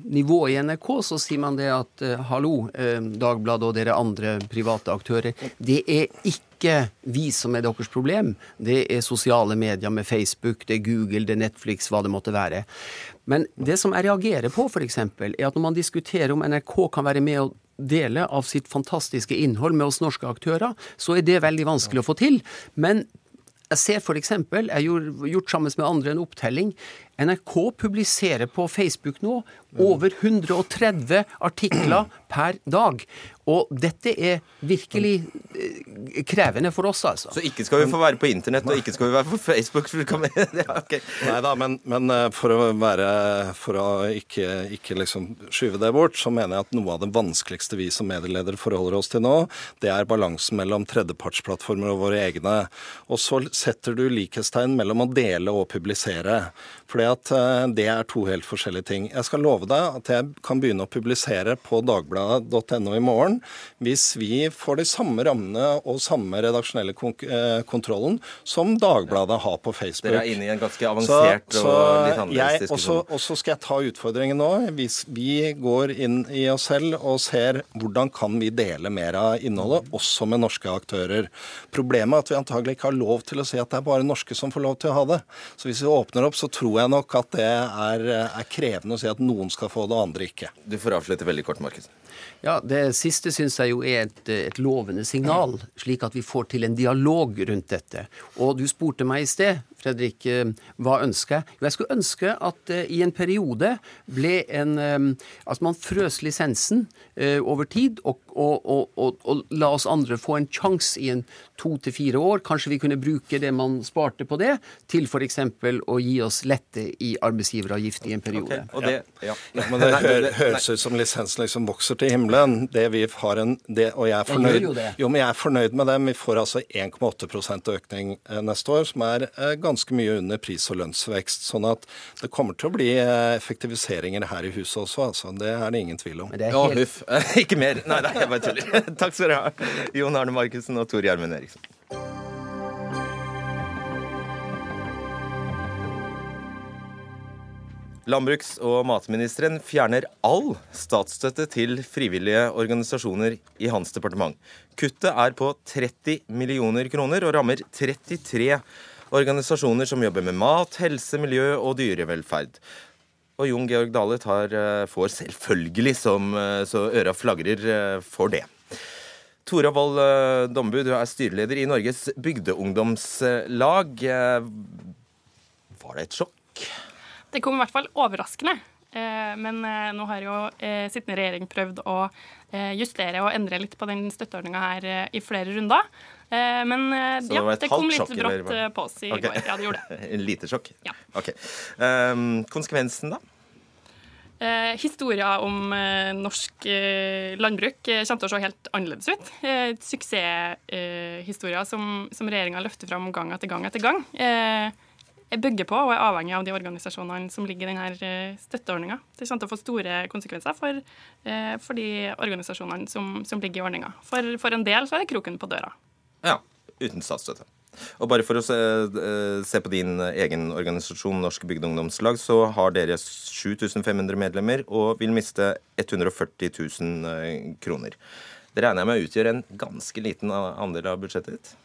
nivå i NRK, så sier man det at uh, hallo, uh, Dagbladet og dere andre private aktører, det er ikke ikke vi som er deres problem. Det er sosiale medier med Facebook, det er Google, det er Netflix, hva det måtte være. Men det som jeg reagerer på, f.eks., er at når man diskuterer om NRK kan være med og dele av sitt fantastiske innhold med oss norske aktører, så er det veldig vanskelig å få til. Men jeg ser f.eks. jeg har gjort sammen med andre en opptelling. NRK publiserer på Facebook nå over 130 artikler per dag. Og dette er virkelig eh, krevende for oss, altså. Så ikke skal vi få være på internett, og ikke skal vi være på Facebook? (laughs) Okay. Nei da, men, men, eh, for å være For å ikke, ikke liksom skyve det bort, så mener jeg at noe av det vanskeligste vi som medieledere forholder oss til nå, det er balansen mellom tredjepartsplattformer og våre egne. Og så setter du likhetstegn mellom å dele og publisere. For at eh, det er to helt forskjellige ting. Jeg skal love deg at jeg kan begynne å publisere på dagbladet.no i morgen hvis vi får de samme rammene og samme redaksjonelle eh, kontrollen som Dagbladet har på Facebook. Dere er inne i en ganske avansert så, så og litt annerledes diskusjon. Og så skal jeg ta utfordringen nå. Hvis vi går inn i oss selv og ser hvordan kan vi dele mer av innholdet, også med norske aktører. Problemet er at vi antagelig ikke har lov til å si at det er bare norske som får lov til å ha det. Så hvis vi åpner opp, så tror jeg nok at det er, er krevende å si at noen skal få det, og andre ikke. Du får avslutte veldig kort, Markus. Ja, Det siste syns jeg jo er et, et, lovende signal, slik at vi får til en dialog rundt dette. Og du spurte meg i sted, Fredrik, eh, hva ønsker jeg? Jeg skulle ønske at uh, i en periode ble en um, At man frøs lisensen over tid, og, og, og, og, la oss andre få en sjanse i en to til fire år. Kanskje vi kunne bruke det man sparte på det, til f.eks. å gi oss lette i arbeidsgiveravgift i en periode. Okay, det, ja. Ja. (laughs) men det høres ut som lisensen liksom vokser til himmelen. Det vi har en, det, og jeg er fornøyd, jo, jo, men jeg er fornøyd med dem. Vi får altså 1,8 økning eh, neste år, som er eh, ganske mye under pris- og lønnsvekst. Sånn at det kommer til å bli eh, effektiviseringer her i huset også. Altså. Det er det ingen tvil om. Men det er helt... Å, huff. (laughs) Ikke mer. Nei, nei, jeg bare tuller. (laughs) Takk skal dere ha, Jon Arne Markussen og Tor Gjermund Eriksen. Landbruks- og matministeren fjerner all statsstøtte til frivillige organisasjoner i hans departement. Kuttet er på 30 millioner kroner og rammer 33 organisasjoner som jobber med mat, helse, miljø og dyrevelferd. Og Jon Georg Dale tar, eh, får selvfølgelig som eh, så øra flagrer eh, for det. Tora Wold Dombu, du er styreleder i Norges bygdeungdomslag. Var det et sjokk? Det kom i hvert fall overraskende. Eh, men eh, nå har jo eh, sittende regjering prøvd å justere og endre litt på den støtteordninga her i flere runder. Men det ja, det, kom litt brått på oss i okay. går. Ja, det gjorde det. (laughs) En lite sjokk? Ja. Ok. Um, konsekvensen, da? Eh, historier om eh, norsk eh, landbruk kommer til å se helt annerledes ut. Eh, Suksesshistorier som, som regjeringa løfter fram gang etter gang etter gang. Eh, bygger på og er avhengig av de organisasjonene som ligger i denne eh, støtteordninga. Det kommer til å få store konsekvenser for, eh, for de organisasjonene som, som ligger i ordninga. For, for, en del så er det kroken på døra. Ja, uten statsstøtte. Og bare for å se, eh, se på din egen organisasjon, Norsk Bygdeungdomslag, så har dere 7500 medlemmer og vil miste 140 000 kroner. Det regner jeg med utgjør en ganske liten andel av budsjettet ditt?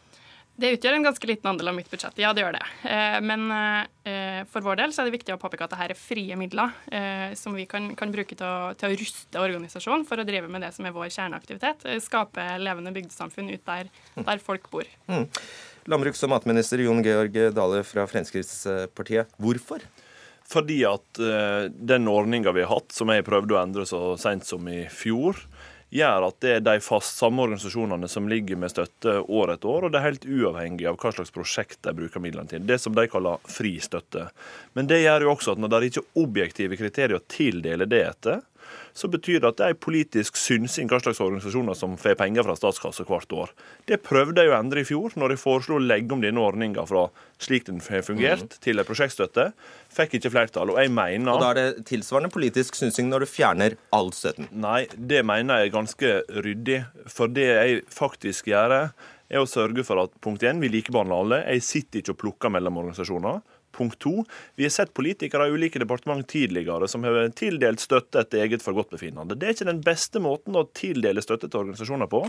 Det utgjør en ganske liten andel av mitt budsjett, ja det gjør det. Eh, men eh, for vår del så er det viktig å påpeke at dette er frie midler eh, som vi kan, kan bruke til å, til å, ruste organisasjonen for å drive med det som er vår kjerneaktivitet. Skape levende bygdesamfunn ut der, der folk bor. Mm. Landbruks- og matminister Jon Georg Dale fra Fremskrittspartiet, hvorfor? Fordi at den ordninga vi har hatt, som jeg prøvde å endre så seint som i fjor, gjør at det er de fast samme organisasjonene som ligger med støtte år etter år, og det er helt uavhengig av hva slags prosjekt de bruker midlene til. Det som de kaller fri støtte. Men det gjør jo også at når det ikke er objektive kriterier å tildele det etter, så betyr det at det er politisk synsing hva slags organisasjoner som får penger fra statskassa hvert år. Det prøvde jeg å endre i fjor, når jeg foreslo å legge om denne ordninga fra slik den har fungert, mm. til en prosjektstøtte. Fikk ikke flertall. Og jeg mener Og da er det tilsvarende politisk synsing når du fjerner all støtten? Nei, det mener jeg er ganske ryddig. For det jeg faktisk gjør, er å sørge for at punkt 1, vi likebehandler alle. Jeg sitter ikke og plukker mellom organisasjoner. Punkt to, vi har sett politikere i ulike departement tidligere som har tildelt støtte etter eget forgodtbefinnende. Det er ikke den beste måten å tildele støtte til organisasjoner på.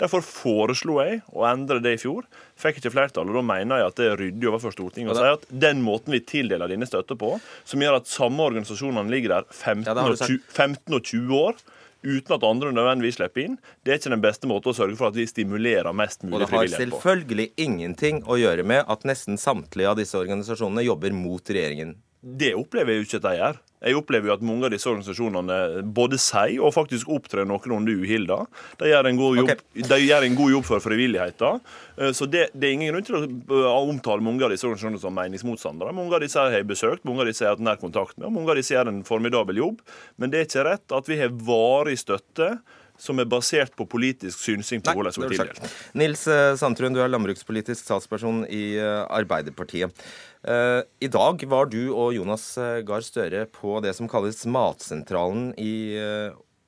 Derfor foreslo jeg å endre det i fjor. Fikk ikke flertall, og da mener jeg at det er ryddig overfor Stortinget å si at den måten vi tildeler dine støtte på, som gjør at samme organisasjonene ligger der 15 og 20, 15 og 20 år uten at andre nødvendigvis slipper inn, det er ikke den beste måten å sørge for at vi stimulerer mest mulig frivillighet på. Og det har selvfølgelig ingenting å gjøre med at nesten samtlige av disse organisasjonene jobber mot regjeringen. Det opplever jeg jo ikke at de gjør. Jeg opplever jo at mange av disse organisasjonene både sier og faktisk opptrer noenlunde uhilda. De gjør en god jobb, okay. en god jobb for frivilligheten. Eh, så det, det, er ingen grunn til å eh, omtale mange av disse organisasjonene som meningsmotstandere. Mange av disse har jeg besøkt, mange av disse har jeg hatt nær kontakt med, og mange av disse gjør en formidabel jobb. Men det er ikke rett at vi har varig støtte som er basert på politisk synsing på hvordan det er tildelt. Nils eh, Sandtrøen, du er landbrukspolitisk statsperson i eh, Arbeiderpartiet. Eh, I dag var du og Jonas Gahr Støre på det som kalles Matsentralen i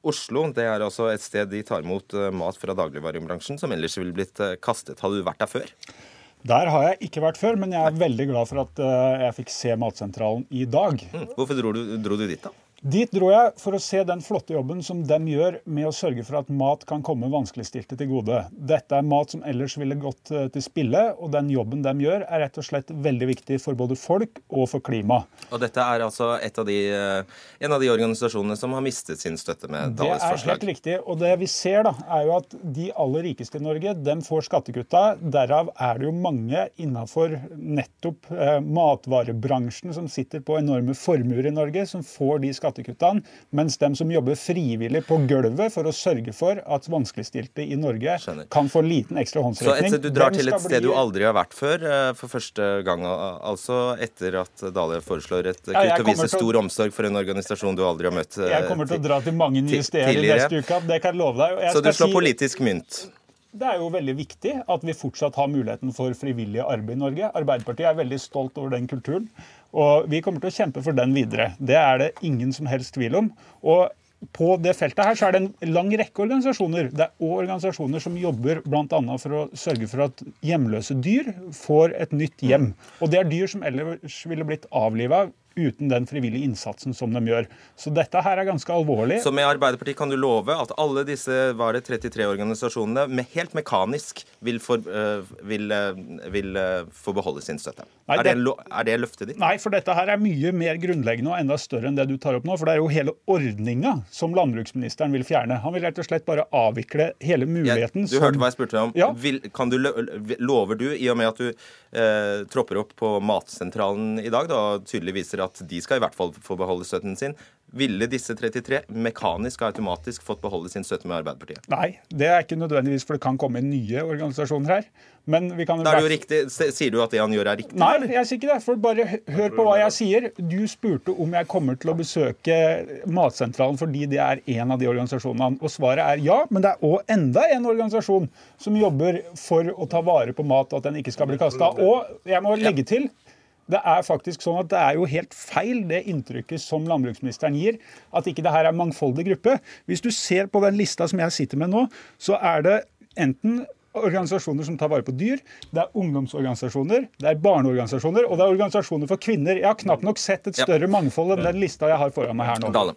Oslo. Det er altså et sted de tar imot mat fra dagligvarebransjen som ellers ville blitt kastet. Hadde du vært der før? Der har jeg ikke vært før, men jeg er veldig glad for at jeg fikk se Matsentralen i dag. Mm. Hvorfor dro du, dro du dit, da? Dit dro jeg for å se den flotte jobben som de gjør med å sørge for at mat kan komme vanskeligstilte til gode. Dette er mat som ellers ville gått eh, til spille, og den jobben de gjør er rett og slett veldig viktig for både folk og for klima. Og dette er altså av de, eh, en av de organisasjonene som har mistet sin støtte med Dales forslag? Det er helt riktig. Og det vi ser, da, er jo at de aller rikeste i Norge, de får skattekutta. Derav er det jo mange innafor nettopp eh, matvarebransjen som sitter på enorme formuer i Norge, som får de skattekuttene skattekuttene, mens de som jobber frivillig på gulvet for å sørge for at vanskeligstilte i Norge Skjønner. kan få liten ekstra håndsrekning. Så et, Du drar til et sted bli... du aldri har vært før, eh, for første gang, altså etter at Dale foreslår et kutt ja, og viser stor til... omsorg for en organisasjon du aldri har møtt tidligere? Jeg kommer til å dra til mange nye steder neste uke, det kan jeg love deg. Jeg så du slår si... politisk mynt? Det er jo veldig viktig at vi fortsatt har muligheten for frivillig arbeid i Norge. Arbeiderpartiet er veldig stolt over den kulturen. Og vi kommer til å kjempe for den videre. Det er det ingen som helst tvil om. Og på det feltet her så er det en lang rekke organisasjoner. Det er òg organisasjoner som jobber bl.a. for å sørge for at hjemløse dyr får et nytt hjem. Og det er dyr som ellers ville blitt avliva uten den frivillige innsatsen som de gjør. Så dette her er ganske alvorlig. Så med Arbeiderpartiet kan du love at alle disse var det 33 organisasjonene med helt mekanisk vil, for, uh, vil, uh, vil uh, få beholde sin støtte? Nei, er, det, er, det, løftet ditt? Nei, for dette her er mye mer grunnleggende og enda større enn det du tar opp nå. For det er jo hele ordninga som landbruksministeren vil fjerne. Han vil rett og slett bare avvikle hele muligheten. Ja, du hørte hva jeg spurte om. Ja. Vil, kan du, lover du, i og med at du tropper opp på Matsentralen i dag, da tydelig viser at de skal i hvert fall få beholde støtten sin. Ville disse 33 mekanisk og automatisk fått beholde sin støtte med Arbeiderpartiet? Nei, det er ikke nødvendigvis, for det kan komme nye organisasjoner her. Men vi kan... Da er det jo riktig. Sier du at det han gjør er riktig? Nei, eller? jeg sier ikke det. For bare hør på hva jeg sier. Du spurte om jeg kommer til å besøke Matsentralen fordi det er en av de organisasjonene. Og svaret er ja, men det er òg enda en organisasjon som jobber for å ta vare på mat, og at den ikke skal bli kasta. Og jeg må legge til det er faktisk sånn at det er jo helt feil det inntrykket som landbruksministeren gir, at ikke det her er en mangfoldig gruppe. Hvis du ser på den lista som jeg sitter med nå, så er det enten organisasjoner som tar vare på dyr, det er ungdomsorganisasjoner, det er barneorganisasjoner og det er organisasjoner for kvinner. Jeg har knapt nok sett et større ja. mangfold enn den lista jeg har foran meg her nå. Dale.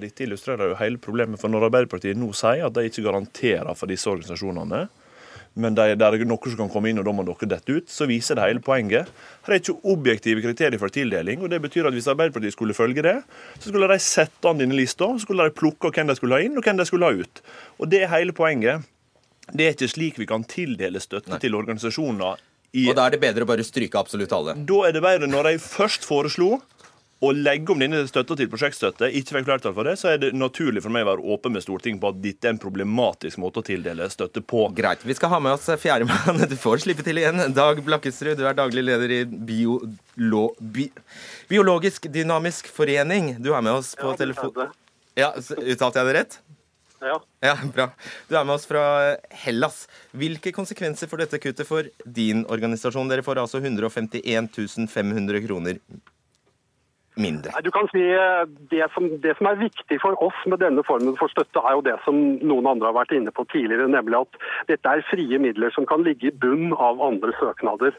Dette illustrerer jo hele problemet. for Når Arbeiderpartiet nå sier at de ikke garanterer for disse organisasjonene, men det er noe som kan komme inn, og da må dere dette ut, så viser det hele poenget. Her er ikke objektive kriterier for tildeling, og det betyr at hvis Arbeiderpartiet skulle følge det, så skulle de sette an denne lista, så skulle de plukke hvem de skulle ha inn, og hvem de skulle ha ut. Og det er hele poenget. Det er ikke slik vi kan tildele støtte Nei. til organisasjoner i, og da er det bedre å bare stryke absolutt alle? Da er det bedre når de først foreslo å legge om denne støtta til prosjektstøtte, ikke fikk flertall for det, så er det naturlig for meg å være åpen med Stortinget på at dette er en problematisk måte å tildele støtte på. Greit. Vi skal ha med oss fjerdemann. Du får slippe til igjen. Dag Blakkesrud, du er daglig leder i Biolo, Bi, Biologisk dynamisk forening. Du er med oss på ja, telefon... Ja, Uttalte jeg det rett? Ja. ja. Bra. Du er med oss fra Hellas. Hvilke konsekvenser får dette kuttet for din organisasjon? Dere får altså 151 500 kroner mindre? Nei, du kan si eh, det som, det som, er viktig for oss med denne formen for støtte, er jo det som noen andre har vært inne på tidligere, nemlig at dette er frie midler som kan ligge i bunn av andre søknader.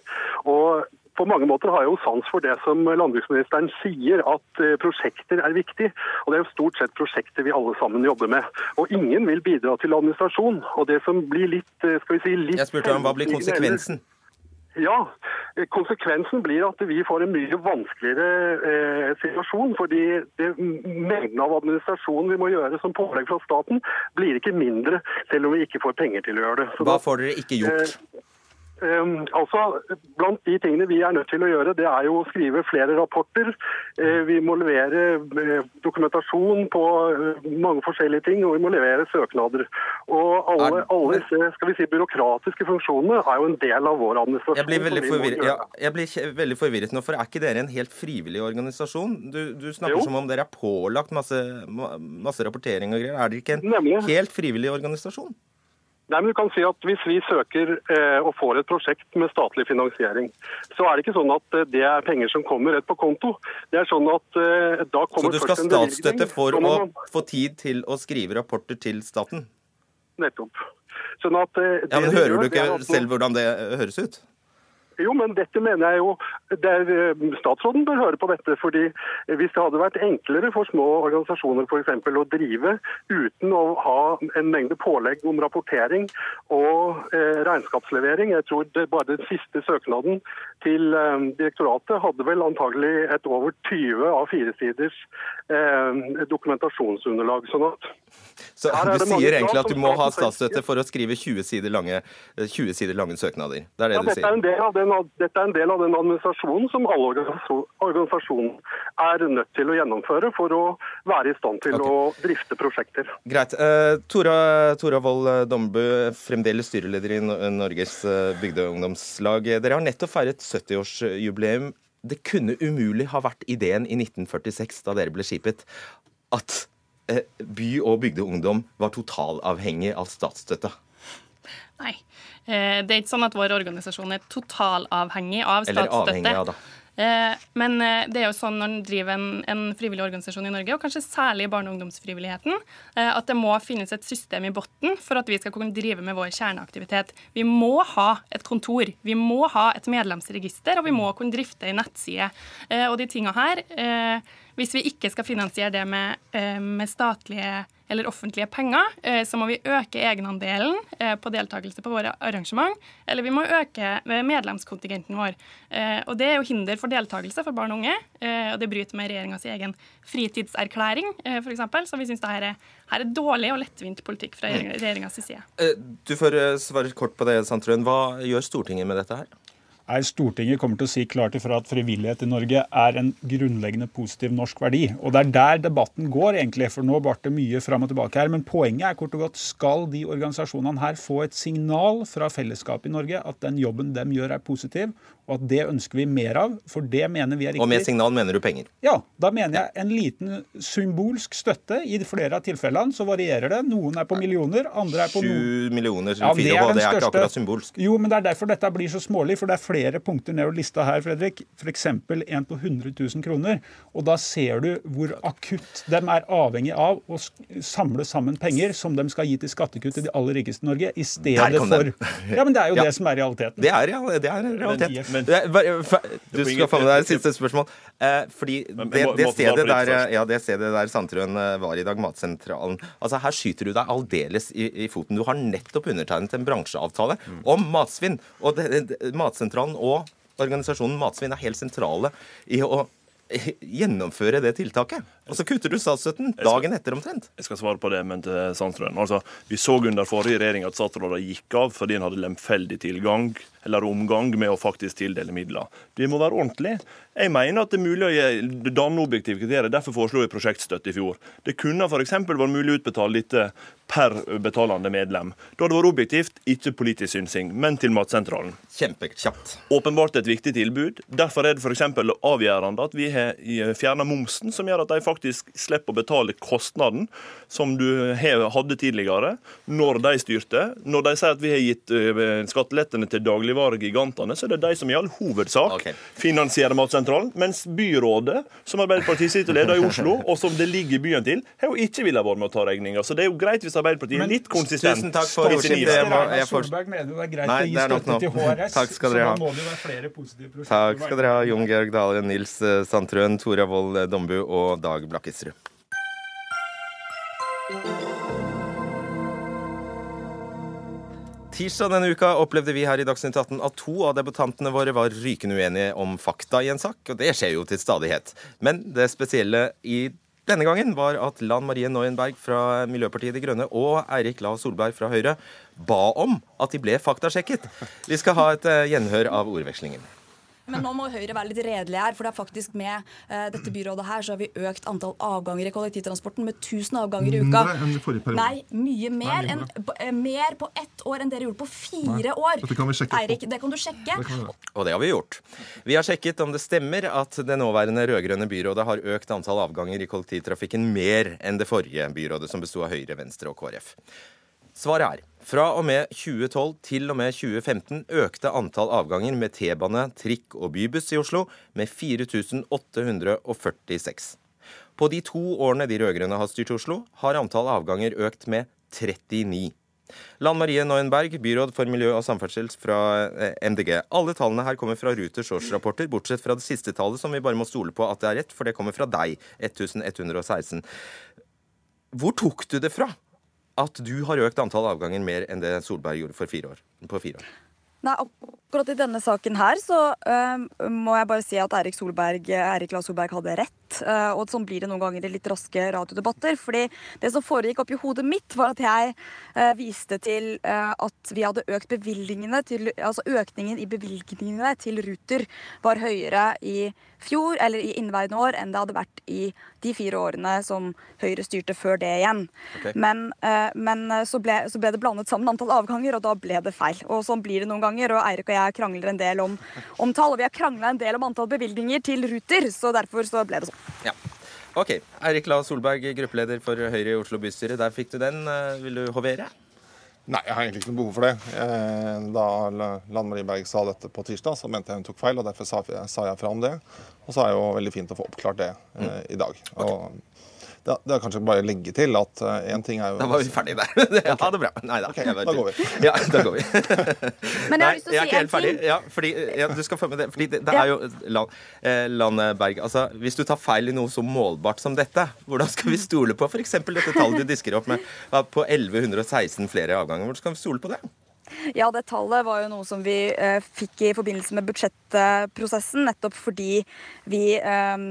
Og på mange måter har jeg jo sans for det som landbruksministeren sier, at eh, prosjekter er viktig. Og det er jo stort sett prosjekter vi alle sammen jobber med. Og ingen vil bidra til administrasjon. Og det som blir litt, eh, skal vi si, litt Jeg spurte om hva blir konsekvensen? Ja, konsekvensen blir at vi får en mye vanskeligere eh, situasjon. fordi det, Mengden av administrasjon vi må gjøre som pålegg fra staten, blir ikke mindre selv om vi ikke får penger til å gjøre det. Så Hva får dere ikke gjort? Eh, Um, altså, Blant de tingene vi er nødt til å gjøre, det er jo å skrive flere rapporter. Uh, vi må levere uh, dokumentasjon på uh, mange forskjellige ting, og vi må levere søknader. Og alle, alle disse skal vi si, byråkratiske funksjonene er jo en del av vår administrasjon. Jeg blir veldig, forvirret, ja, jeg blir veldig forvirret nå, for er ikke dere en helt frivillig organisasjon? Du, du snakker jo. som om dere er pålagt masse, masse rapportering og greier. Er dere ikke en Nemlig. helt frivillig organisasjon? Nei, men du kan si at Hvis vi søker eh, og får et prosjekt med statlig finansiering, så er det ikke sånn at eh, det er penger som kommer rett på konto. Det er sånn at eh, da kommer Så du skal ha statsstøtte for å få tid til å skrive rapporter til staten? Nettopp. Sånn at, eh, ja, men Hører du ikke selv hvordan det høres ut? Jo, men dette mener jeg jo der eh, Statsråden bør høre på dette. fordi Hvis det hadde vært enklere for små organisasjoner for eksempel, å drive uten å ha en mengde pålegg om rapportering og eh, regnskapslevering Jeg tror det bare den siste søknaden til eh, direktoratet hadde vel antagelig et over 20 av firesiders eh, dokumentasjonsunderlag. sånn at så Du sier egentlig at du må ha statsstøtte for å skrive 20 sider lange, 20 eh, sider lange søknader? Det er det ja, du sier? Er den, dette er en del av den administrasjonen som alle organisasjoner er nødt til å gjennomføre for å være i stand til okay. å drifte prosjekter. Greit. Uh, Tora, Tora Wold eh, Dombu, fremdeles styreleder i Norges bygdeungdomslag. Dere har nettopp feiret 70-årsjubileum. Det kunne umulig ha vært ideen i 1946, da dere ble skipet, at Eh, by- og bygdeungdom var totalavhengig av statsstøtte? Nei. Eh, det er ikke sånn at vår organisasjon er totalavhengig av statsstøtte. Eller avhengig av, da. Eh, men det er jo sånn når en driver en, en, frivillig organisasjon i Norge, og kanskje særlig barne- og ungdomsfrivilligheten, at det må finnes et system i bunnen for at vi skal kunne drive med vår kjerneaktivitet. Vi må ha et kontor, vi må ha et medlemsregister, og vi må kunne drifte en nettside. Og de tinga her hvis vi ikke skal finansiere det med, eh, med statlige eller offentlige penger, eh, så må vi øke egenandelen eh, på deltakelse på våre arrangement, eller vi må øke medlemskontingenten vår. Og Det er jo hinder for deltakelse for barn og unge, og det bryter med regjeringas egen fritidserklæring, f.eks. Så vi syns det her er, dårlig og lettvint politikk fra regjeringas side. Du får svare kort på det, Sandtrøen. Hva gjør Stortinget med dette her? Er Stortinget kommer til å si klart ifra at frivillighet i Norge er en grunnleggende positiv norsk verdi. Og Det er der debatten går, egentlig, for nå ble det mye fram og tilbake her. Men poenget er kort og godt skal de organisasjonene her få et signal fra fellesskapet i Norge at den jobben de gjør, er positiv, og at det ønsker vi mer av, for det mener vi er riktig. Og med signal mener du penger? Ja, da mener jeg en liten symbolsk støtte. I flere av tilfellene så varierer det. Noen er på millioner, andre er på noen Sju millioner, ja, det, er det er ikke akkurat symbolsk. Jo, men det er derfor dette blir så smålig, for det er flere punkter ned lista her, Fredrik. F.eks. en på 100 000 kroner. Og da ser du hvor akutt de er avhengig av å samle sammen penger som de skal gi til skattekutt til de aller rikeste i Norge, i stedet for Ja, men det er jo ja. det som er realiteten. Det er, ja, det er realitet. Men, du skal få med deg siste spørsmål. Eh, fordi det, det, stedet der, ja, det stedet der Sandtrøen eh, var i dag, Matsentralen altså Her skyter du deg aldeles i, i foten. Du har nettopp undertegnet en bransjeavtale mm. om matsvinn. Og det, det, Matsentralen og organisasjonen Matsvinn er helt sentrale i å gjennomføre det tiltaket. Og så kutter du statsstøtten dagen etter omtrent. Jeg skal svare på det, men til Sandstrøen. Altså, vi så under forrige regjering at statsråder gikk av fordi en hadde lemfeldig tilgang eller omgang med å faktisk tildele midler. Det må være ordentlig. Jeg mener at det er mulig å danne objektive kriterier. Derfor foreslo jeg prosjektstøtte i fjor. Det kunne f.eks. vært mulig å utbetale dette per betalende medlem. Da hadde det vært objektivt, ikke politisk synsing, men til Matsentralen. Kjempekjapt. Åpenbart et viktig tilbud. Derfor er det f.eks. avgjørende at vi har fjerna momsen, som gjør at de faktisk slipper å betale kostnaden som du hadde tidligere, når de styrte. Når de sier at vi har gitt eh, skattelettene til dagligvaregigantene, så er det de som i all hovedsak okay. finansierer Matsentralen. Mens byrådet, som Arbeiderpartiet sitter og leder i Oslo, og som det ligger i byen til, har jo ikke villet være med å ta regninga. Så det er jo greit hvis Arbeiderpartiet er litt konsistent. Tusen takk for ordskiftet. Solberg mener det er greit Nei, å gi støtte til HRS, takk skal dere ha. så da må det være flere positive prosjekter. Takk skal dere ha, Jon Georg Dale, Nils eh, Sandtrøen, Tora Wold Dombu og Dag Blakkesrud. Tirsdag denne uka opplevde vi her i Dagsnytt 18 at to av debutantene våre var rykende uenige om fakta i en sak, og det skjer jo til stadighet. Men det spesielle i denne gangen var at Lan Marie Neuenberg fra Miljøpartiet De Grønne og Eirik La Solberg fra Høyre ba om at de ble faktasjekket. Vi skal ha et uh, gjenhør av ordvekslingen. Men nå må Høyre være litt redelige her, for det er faktisk med uh, dette byrådet her så har vi økt antall avganger i kollektivtransporten med 1000 avganger i uka. Mindre enn i forrige periode. Nei, mye mer, Nei, en, b- mer på ett år enn dere gjorde på fire Nei, år. dette kan vi sjekke Eirik, det kan du sjekke. Og det har vi gjort. Vi har sjekket om det stemmer at det nåværende rød-grønne byrådet har økt antall avganger i kollektivtrafikken mer enn det forrige byrådet, som besto av Høyre, Venstre og KrF. Svaret er fra og med 2012 til og med 2015 økte antall avganger med T-bane, trikk og bybuss i Oslo med 4846. På de to årene de rød-grønne har styrt Oslo, har antall avganger økt med 39. Lan Marie Neuenberg, byråd for miljø og samferdsel fra eh, MDG. Alle tallene her kommer fra Ruters årsrapporter, bortsett fra det siste tallet, som vi bare må stole på at det er rett, for det kommer fra deg, 1116. Hvor tok du det fra at du har økt antall avganger mer enn det Solberg gjorde fire år, på fire år? Nei, akkurat i denne saken her så øhm, må jeg bare si at Erik Solberg, Erik La Solberg hadde rett. Øh, og sånn blir det noen ganger i litt raske radiodebatter. fordi det som foregikk oppi hodet mitt, var at jeg øh, viste til øh, at vi hadde økt bevilgningene til Altså økningen i bevilgningene til Ruter var høyere i fjor, eller i inneværende år, enn det hadde vært i de fire årene som Høyre styrte før det igjen. Okay. Men, eh, men eh, så, ble, så ble det blandet sammen antall avganger, og da ble det feil. Og sånn blir det noen ganger. Og Eirik og jeg krangler en del om, om tall, og vi har krangla en del om antall bevilgninger til Ruter, så derfor så ble det sånn. Ja. OK. Eirik La Solberg, gruppeleder for Høyre i Oslo bystyre. Der fikk du den. Eh, Vil du hovere? Nei, jeg har egentlig ikke noe behov for det. Eh, Da Lan Marie Berg sa dette på tirsdag, så mente jeg hun tok feil, og derfor sa jeg, fra om det. Og så er det jo veldig fint å få oppklart det mm. i dag. Og det, det er kanskje bare å legge til at én ting er jo Da var vi ferdige der. (laughs) Ha det bra. Nei da. Okay, da går vi. Ja, da går vi. (laughs) Men jeg har lyst til å jeg er ikke helt ferdig. Ja, fordi, ja, du skal få med det. Fordi det, det er jo land, eh, Lan Berg, altså, Hvis du tar feil i noe så målbart som dette, hvordan skal vi stole på f.eks. dette tallet du disker opp med på 1116 flere avganger? Hvordan skal vi stole på det? Ja, det tallet var jo noe som vi eh, fikk i forbindelse med budsjettprosessen, nettopp fordi vi, eh,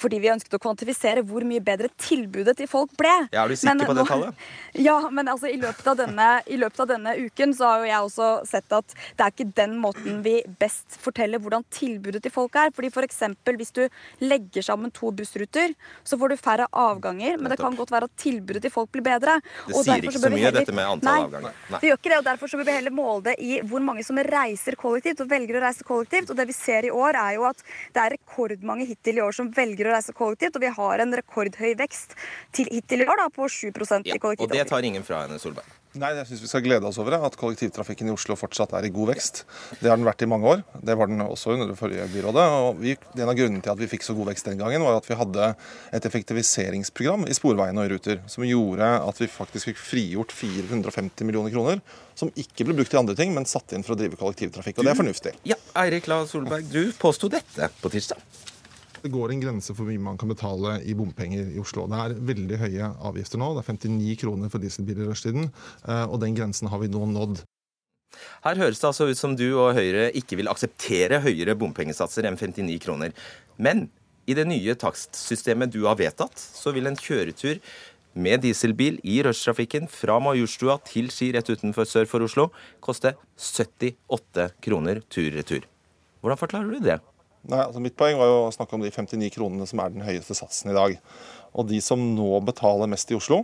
fordi vi ønsket å kvantifisere hvor mye bedre tilbudet til folk ble. Ja, er du sikker Men på det tallet? (laughs) Ja, men altså i løpet, av denne, i løpet av denne uken så har jo jeg også sett at det er ikke den måten vi best forteller hvordan tilbudet til folk er. Fordi for eksempel hvis du legger sammen to bussruter, så får du færre avganger, men det kan godt være at tilbudet til folk blir bedre. Det sier ikke så mye, heller- dette med antall Nei, avganger. Nei. Det gjør ikke det, og derfor så bør vi heller måle det i hvor mange som reiser kollektivt og velger å reise kollektivt. Og det vi ser i år, er jo at det er rekordmange hittil i år som velger å reise kollektivt, og vi har en rekordhøy vekst til hittil i år da, på 7% i Og det tar ingen fra henne, Solberg. Nei, jeg syns vi skal glede oss over det, at kollektivtrafikken i Oslo fortsatt er i god vekst. Det har den vært i mange år. Det var den også under det forrige byrådet. og vi, En av grunnene til at vi fikk så god vekst den gangen, var at vi hadde et effektiviseringsprogram i Sporveiene og i Ruter som gjorde at vi faktisk fikk frigjort 450 millioner kroner, som ikke ble brukt til andre ting, men satt inn for å drive kollektivtrafikk. Og det er fornuftig. Ja, Eirik La Solberg, du påsto dette på tirsdag. Det går en grense for hvor mye man kan betale i bompenger i Oslo. Det er veldig høye avgifter nå. Det er 59 kroner for dieselbiler i rushtiden, eh, og den grensen har vi nå nådd. Her høres det altså ut som du og Høyre ikke vil akseptere høyere bompengesatser enn 59 kroner. Men i det nye takstsystemet du har vedtatt, så vil en kjøretur med dieselbil i rushtrafikken fra Majorstua til Ski rett utenfor sør for Oslo koste 78 kroner tur-retur. Hvordan forklarer du det? Nei, altså Mitt poeng var jo å snakke om de 59 kronene som er den høyeste satsen i dag. Og de som nå betaler mest i Oslo,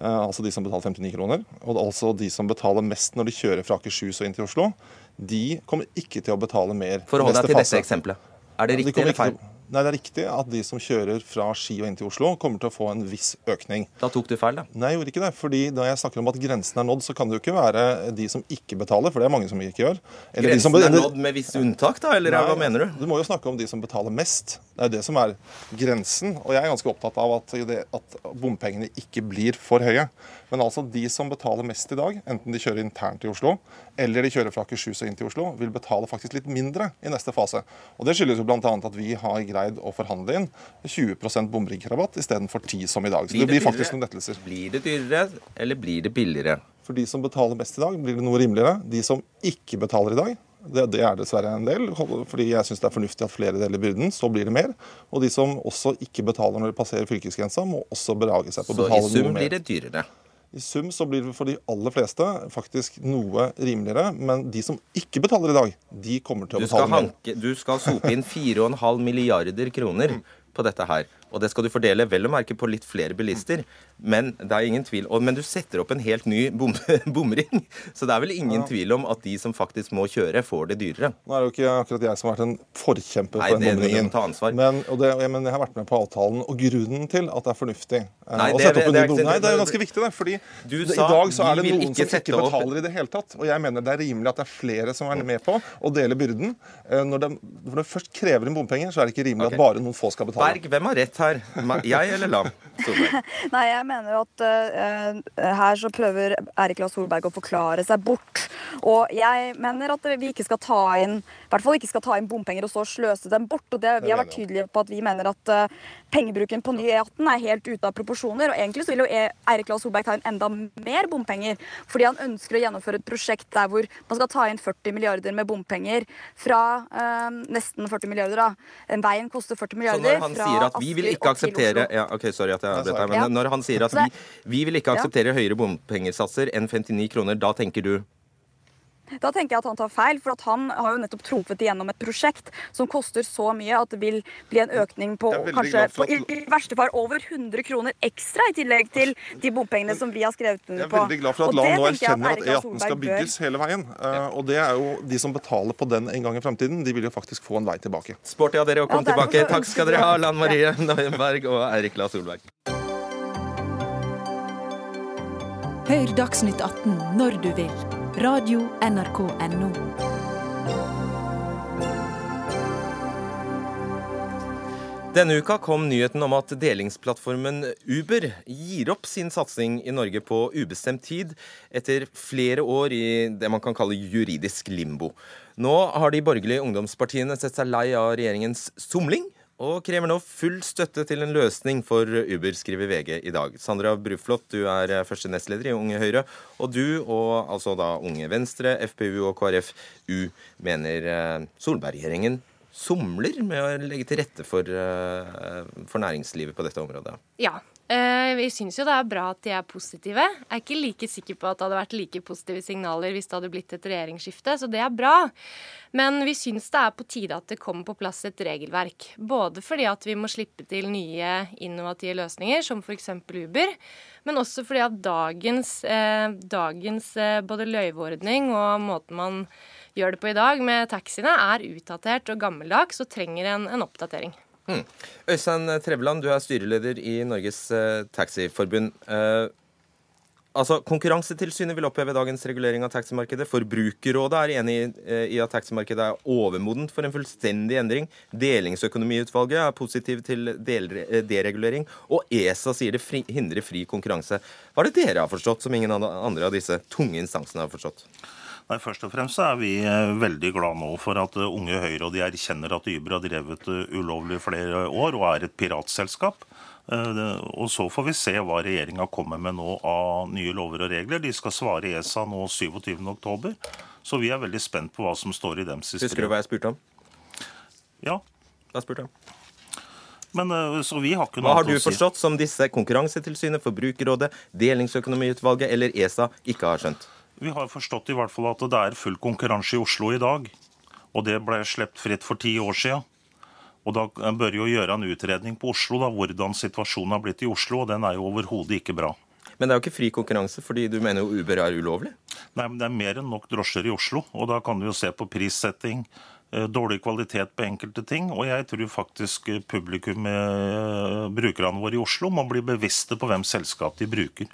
eh, altså de som betaler 59 kroner, og altså de som betaler mest når de kjører fra Akershus og inn til Oslo, de kommer ikke til å betale mer. For å holde deg til fase. dette eksempelet. Er det Ja, de riktig eller feil? til Nei, det er riktig at de som kjører fra Ski og inn til Oslo, kommer til å få en viss økning. Da tok du feil, da? Nei, jeg gjorde ikke det. fordi når jeg snakker om at grensen er nådd, så kan det jo ikke være de som ikke betaler, for det er mange som ikke gjør. Eller de som- Grensen er nådd med visse unntak, da? Eller Nei, hva mener du? Du må jo snakke om de som betaler mest. Det er jo det som er grensen. Og jeg er ganske opptatt av at, det, at bompengene ikke blir for høye. Men altså de som betaler mest i dag, enten de kjører internt i Oslo eller de kjører fra Akershus og inn til Oslo, vil betale faktisk litt mindre i neste fase. Og Det skyldes jo bl.a. at vi har greid å forhandle inn 20% bombrikkerabatt istedenfor 10 som i dag. Så det blir faktisk noen lettelser. Blir det dyrere, eller blir det billigere? For de som betaler mest i dag, blir det noe rimeligere. De som ikke betaler i dag, Det, det er dessverre en del, fordi jeg syns det er fornuftig at flere deler byrden. Så blir det mer. Og de som også ikke betaler når de passerer fylkesgrensa, må også berage seg på å betale noe mer. Så i sum blir det dyrere? I sum så blir det for de aller fleste faktisk noe rimeligere. Men de som ikke betaler i dag, de kommer til å betale mer. Du skal sope inn 4,5 milliarder kroner på dette her. Og det skal du fordele vel å merke på litt flere bilister. Men det er ingen tvil, men du setter opp en helt ny bom, (laughs) bomring. Så det er vel ingen ja. tvil om at de som faktisk må kjøre, får det dyrere. Nå er det jo ikke akkurat jeg som har vært en forkjemper for den bomringen. Men, det, men, jeg har vært med på avtalen. Og grunnen til at det er fornuftig eh, Nei, opp en ny bomring. Nei, det er ganske viktig, det. fordi det, i dag så er det noen som ikke betaler i det hele tatt. Og jeg mener det er rimelig at det er flere som er med på å dele byrden. Eh, når de, når det først krever inn bompenger, så er det ikke rimelig okay. at bare noen få skal betale. Berg, hvem har rett her? Jeg eller Lam? (laughs) Nei, jeg mener at uh, her så prøver Erik La Solberg å forklare seg bort. Og jeg mener at vi ikke skal ta inn i hvert fall ikke skal ta inn bompenger og så sløse dem bort. og det, Vi har vært tydelige på at vi mener at uh, pengebruken på ny E18 er helt ute av proporsjoner. og Egentlig så vil jo e Eirik Lahl Solberg ta inn enda mer bompenger, fordi han ønsker å gjennomføre et prosjekt der hvor man skal ta inn 40 milliarder med bompenger fra eh, nesten 40 milliarder, da. Veien koster 40 milliarder. Så når han sier at vi vil ikke akseptere ja, ok, sorry at jeg avbrøt deg, men når han sier at vi, vi vil ikke akseptere høyere bompengesatser enn 59 kroner, da tenker du da tenker jeg at han tar feil, for han har jo nettopp trumfet igjennom et prosjekt som koster så mye at det vil bli en økning på kanskje på, i, i, verste fall over 100 kroner ekstra, i tillegg til de bompengene som vi har skrevet under på. Jeg er veldig glad for at Lan nå erkjenner at E18 skal bygges hele veien. Uh, og det er jo de som betaler på den en gang i fremtiden, de vil jo faktisk få en vei tilbake. Sporty av dere å komme ja, tilbake. Takk skal dere ha, Lan Marie (laughs) Nøyenberg og Eirik La Solberg. Hør Dagsnytt 18 når du vil Radio NRK NO. Denne uka kom nyheten om at delingsplattformen Uber gir opp sin satsing i Norge på ubestemt tid, etter flere år i det man kan kalle juridisk limbo. Nå har de borgerlige ungdomspartiene sett seg lei av regjeringens somling og krever nå full støtte til en løsning for Uber, skriver VG i dag. Sandra Bruflot, du er eh, første nestleder i Unge Høyre. Og du, og altså da Unge Venstre, FPU og KrFU, mener eh, Solberg-regjeringen somler med å legge til rette for, eh, for næringslivet på dette området? Ja, vi syns jo det er bra at de er positive. Jeg er ikke like sikker på at det hadde vært like positive signaler hvis det hadde blitt et regjeringsskifte, så det er bra. Men vi syns det er på tide at det kommer på plass et regelverk. Både fordi at vi må slippe til nye innovative løsninger, som f.eks. Uber, men også fordi at dagens, eh, dagens eh, både løyveordning og måten man gjør det på i dag med taxiene, er utdatert og gammeldags og trenger en, en oppdatering. Mm. Øystein Trevland, du er styreleder i Norges eh, Taxiforbund. Eh, altså, Konkurransetilsynet vil oppheve dagens regulering av taximarkedet. Forbrukerrådet er enig eh, i at taximarkedet er overmodent for en fullstendig endring. Delingsøkonomiutvalget er positiv til eh, deregulering. Og ESA sier det fri, hindrer fri konkurranse. Hva er det dere har forstått som ingen andre av disse tunge instansene har forstått? Nei, Først og fremst er vi eh, veldig glad nå for at eh, Unge Høyre og de erkjenner at Uber har drevet eh, ulovlig flere år og er et piratselskap. Og Så får vi se hva regjeringa kommer med nå av nye lover og regler. De skal svare ESA nå 27.10. Så vi er veldig spent på hva som står i dem historie. Husker du hva jeg spurte om? Ja. Hva spurte jeg Men, så vi har ikke noe Hva har du forstått som disse Konkurransetilsynet, Forbrukerrådet, Delingsøkonomiutvalget eller ESA ikke har skjønt? Vi har forstått i hvert fall at det er full konkurranse i Oslo i dag. Og det ble sluppet fritt for ti år siden. Og da bør jo gjøre en utredning på Oslo, da, hvordan situasjonen har blitt i Oslo. Og den er jo overhodet ikke bra. Men det er jo ikke fri konkurranse, fordi du mener jo Uber er ulovlig? Nei, men det er mer enn nok drosjer i Oslo. Og da kan du jo se på prissetting, dårlig kvalitet på enkelte ting. Og jeg tror faktisk publikum, eh, brukerne våre i Oslo, må bli bevisste på hvem selskap de bruker.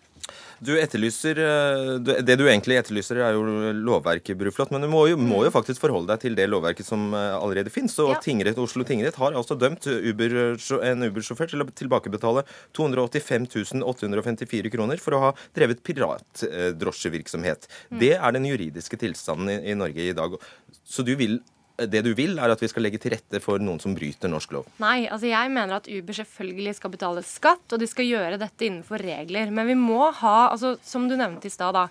Du etterlyser, eh, Det du egentlig etterlyser, er jo lovverket, Bruflot. Men du må jo, må jo, faktisk forholde deg til det lovverket som eh, allerede finnes. Og ja. tingrett, Oslo tingrett har altså dømt Uber, en Uber-sjåfør til å tilbakebetale 285 854 kroner for å ha drevet piratdrosjevirksomhet. Mm. Det er den juridiske tilstanden i, i Norge i dag. Så du vil det du vil, er at vi skal legge til rette for noen som bryter norsk lov? Nei, altså jeg mener at Uber selvfølgelig skal betale skatt, og de skal gjøre dette innenfor regler. Men vi må ha, altså som du nevnte i stad, da.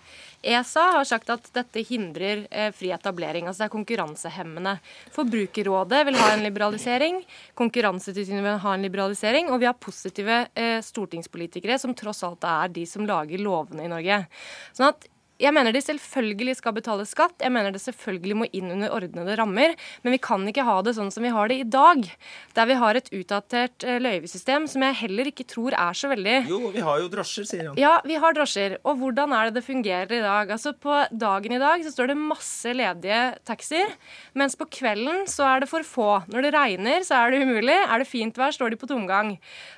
ESA har sagt at dette hindrer eh, fri etablering. altså Det er konkurransehemmende. Forbrukerrådet vil ha en liberalisering. Konkurransetilsynet vil ha en liberalisering. Og vi har positive eh, stortingspolitikere som tross alt er de som lager lovene i Norge. Sånn at jeg mener de selvfølgelig skal betale skatt, jeg mener det selvfølgelig må inn under ordnede rammer. Men vi kan ikke ha det sånn som vi har det i dag, der vi har et utdatert eh, løyvesystem som jeg heller ikke tror er så veldig Jo, vi har jo drosjer, sier han. Ja, vi har drosjer. Og hvordan er det det fungerer i dag? Altså På dagen i dag så står det masse ledige taxier, mens på kvelden så er det for få. Når det regner, så er det umulig. Er det fint vær, står de på tomgang.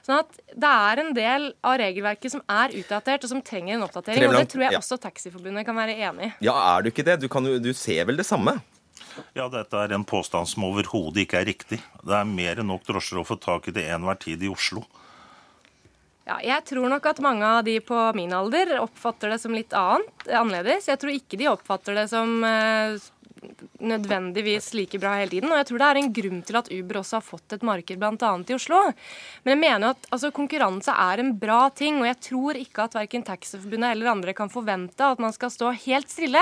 Sånn at det er en del av regelverket som er utdatert, og som trenger en oppdatering. Og det tror jeg også Taxiforbundet kan være enig i. Ja, er du ikke det? Du, kan du ser vel det samme? Ja, dette er en påstand som overhodet ikke er riktig. Det er mer enn nok drosjer å få tak i til enhver tid i Oslo. Ja, jeg tror nok at mange av de på min alder oppfatter det som litt annet, annerledes. Jeg tror ikke de oppfatter det som eh, nødvendigvis like bra hele tiden. Og jeg tror det er en grunn til at Uber også har fått et marked bl.a. i Oslo. Men jeg mener jo at altså, konkurranse er en bra ting, og jeg tror ikke at verken Taxiforbundet eller andre kan forvente at man skal stå helt stille.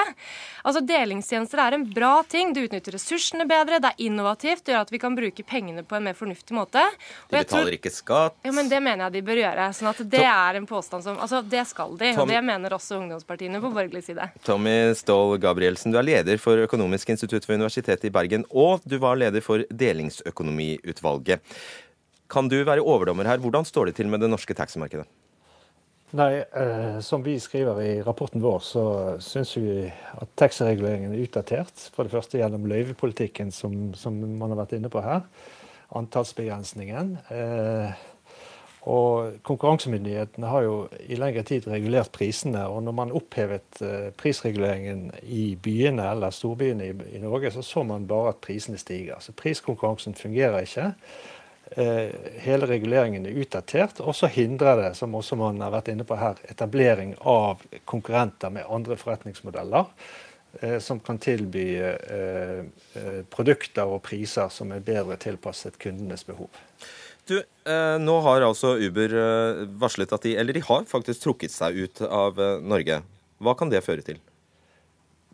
Altså, Delingstjenester er en bra ting. Det utnytter ressursene bedre, det er innovativt, det gjør at vi kan bruke pengene på en mer fornuftig måte. Og De jeg tror- betaler ikke skatt. ja, men Det mener jeg de bør gjøre. sånn at Det er en påstand som, altså det skal de, Tom- og det mener også ungdomspartiene på borgerlig side. Tommy Ståhl Gabrielsen, du er leder for Økonomisk institutt ved Universitetet i Bergen, og du var leder for Delingsøkonomiutvalget. Kan du være overdommer her? Hvordan står det til med det norske taximarkedet? Nei, eh, Som vi skriver i rapporten vår, så syns vi at taxireguleringen er utdatert. For det første gjennom løyvepolitikken som, som man har vært inne på her. Antallsbegrensningen. Eh, og konkurransemyndighetene har jo i lengre tid regulert prisene. Og når man opphevet eh, prisreguleringen i byene eller storbyene i, Norge, så så man bare at prisene stiger. Så priskonkurransen fungerer ikke. Eh, hele reguleringen er utdatert, og så hindrer det, som også man har vært inne på her, etablering av konkurrenter med andre forretningsmodeller. eh, Som kan tilby produkter og priser som er bedre tilpasset kundenes behov. Du, eh, nå har altså Uber eh, varslet at de Eller de har faktisk trukket seg ut av eh, Norge. Hva kan det føre til?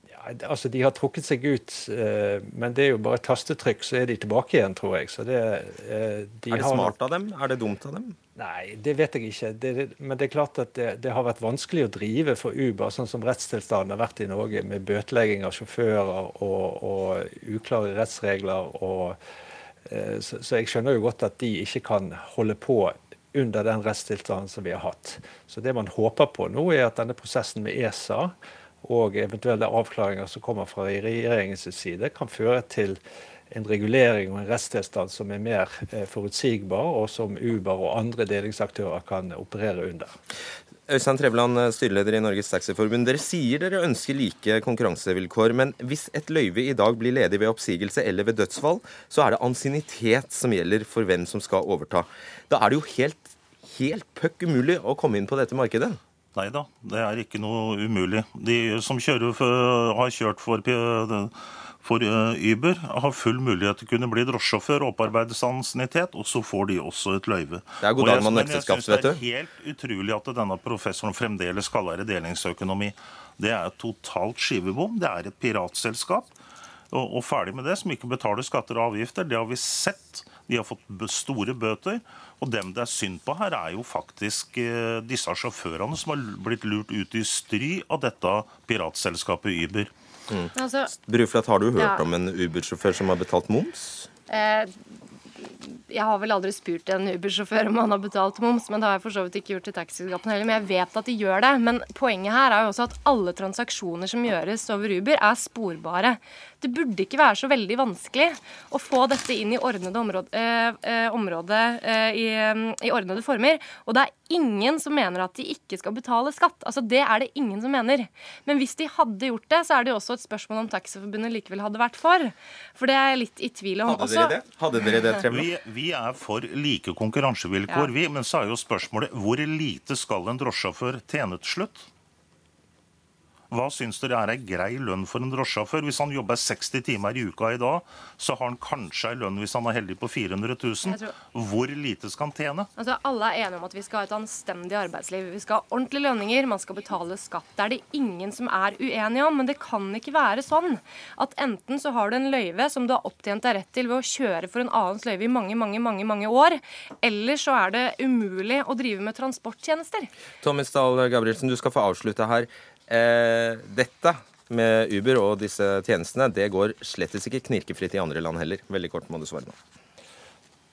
Ja, altså De har trukket seg ut, eh, men det er jo bare et tastetrykk, så er de tilbake igjen, tror jeg. Så det, eh, de er det har- smart av dem? Er det dumt av dem? Nei, det vet jeg ikke. Det, men det er klart at det, det har vært vanskelig å drive for Uber, sånn som rettstilstanden har vært i Norge, med bøtelegging av sjåfører og, og uklare rettsregler. Og, så, så jeg skjønner jo godt at de ikke kan holde på under den rettstilstanden som vi har hatt. Så det man håper på nå, er at denne prosessen med ESA og eventuelle avklaringer som kommer fra regjeringens side, kan føre til en regulering og en rettstilstand som er mer eh, forutsigbar, og som Uber og andre delingsaktører kan operere under. Øystein Trevland, styreleder i Norges Taxiforbund. Dere sier dere ønsker like konkurransevilkår, men hvis et løyve i dag blir ledig ved oppsigelse eller ved dødsfall, så er det ansiennitet som gjelder for hvem som skal overta. Da er det jo helt, helt puck umulig å komme inn på dette markedet. Nei da, det er ikke noe umulig. De som for, har kjørt for, for eh, Uber, har full mulighet til å kunne bli drosjesjåfør og opparbeide seg ansiennitet, og så får de også et løyve. Det er god dag med ekteskap, jeg du. Det er helt utrolig at denne professoren fremdeles skal være delingsøkonomi. Det er et totalt skivebom. Det er et piratselskap. Og, og ferdig med det, som ikke betaler skatter og avgifter. Det har vi sett. De har fått store bøter. Og dem det er synd på her, er jo faktisk eh, disse sjåførene som har blitt lurt ut i stry av dette piratselskapet Uber. Altså, Bruflat, har du hørt Ja. om en Uber-sjåfør som har betalt moms? eh, jeg har vel aldri spurt en Uber-sjåfør om han har betalt moms, men det har jeg for så vidt ikke gjort i taxiselskapene heller. Men jeg vet at de gjør det. Men poenget her er jo også at alle transaksjoner som gjøres over Uber, er sporbare. Det burde ikke være så veldig vanskelig å få dette inn i ordnede område, eh, eh, område eh, i, i ordnede former. Og det er ingen som mener at de ikke skal betale skatt. Altså Det er det ingen som mener. Men hvis de hadde gjort det, så er det jo også et spørsmål om Taxiforbundet likevel hadde vært for. For det er jeg litt i tvil om. Hadde Også- dere det? Hadde dere det, Trevland? Vi, vi er for like konkurransevilkår, Ja. vi. Men så er jo spørsmålet hvor lite skal en drosjesjåfør tjene til slutt? Hva syns dere er ei grei lønn for en drosjesjåfør? Hvis han jobber 60 timer i uka i dag, så har han kanskje ei lønn hvis han er heldig på 400 000. tror- Hvor lite skal han tjene? Altså, alle er enige om at vi skal ha et anstendig arbeidsliv. Vi skal ha ordentlige lønninger, man skal betale skatt. Det er det ingen som er uenige om. Men det kan ikke være sånn at enten så har du en løyve som du har opptjent deg rett til ved å kjøre for en annens løyve i mange, mange, mange, mange år, eller så er det umulig å drive med transporttjenester. Tommy Stahl Gabrielsen, du skal få avslutte her. Eh, dette med Uber og disse tjenestene, det går slettes ikke knirkefritt i andre land heller. Veldig kort må du svare nå.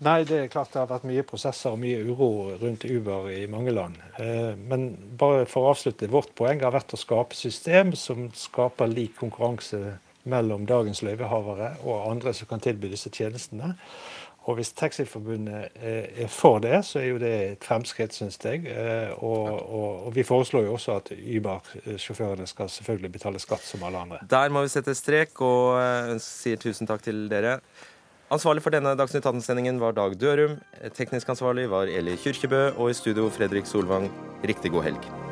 Nei, det er klart det har vært mye prosesser og mye uro rundt Uber i mange land. Eh, Men bare for å avslutte, vårt poeng har vært å skape system som skaper lik konkurranse mellom dagens løyvehavere og andre som kan tilby disse tjenestene. Og hvis Taxiforbundet eh, er for det, så er jo det et fremskritt, syns jeg. Eh, Og, og, og vi foreslår jo også at Uber-sjåførene skal selvfølgelig betale skatt som alle andre. Der må vi sette strek og eh, sier tusen takk til dere. Ansvarlig for denne Dagsnytt 18-sendingen var Dag Dørum. Teknisk ansvarlig var Eli Kyrkjebø. Og i studio Fredrik Solvang. Riktig god helg.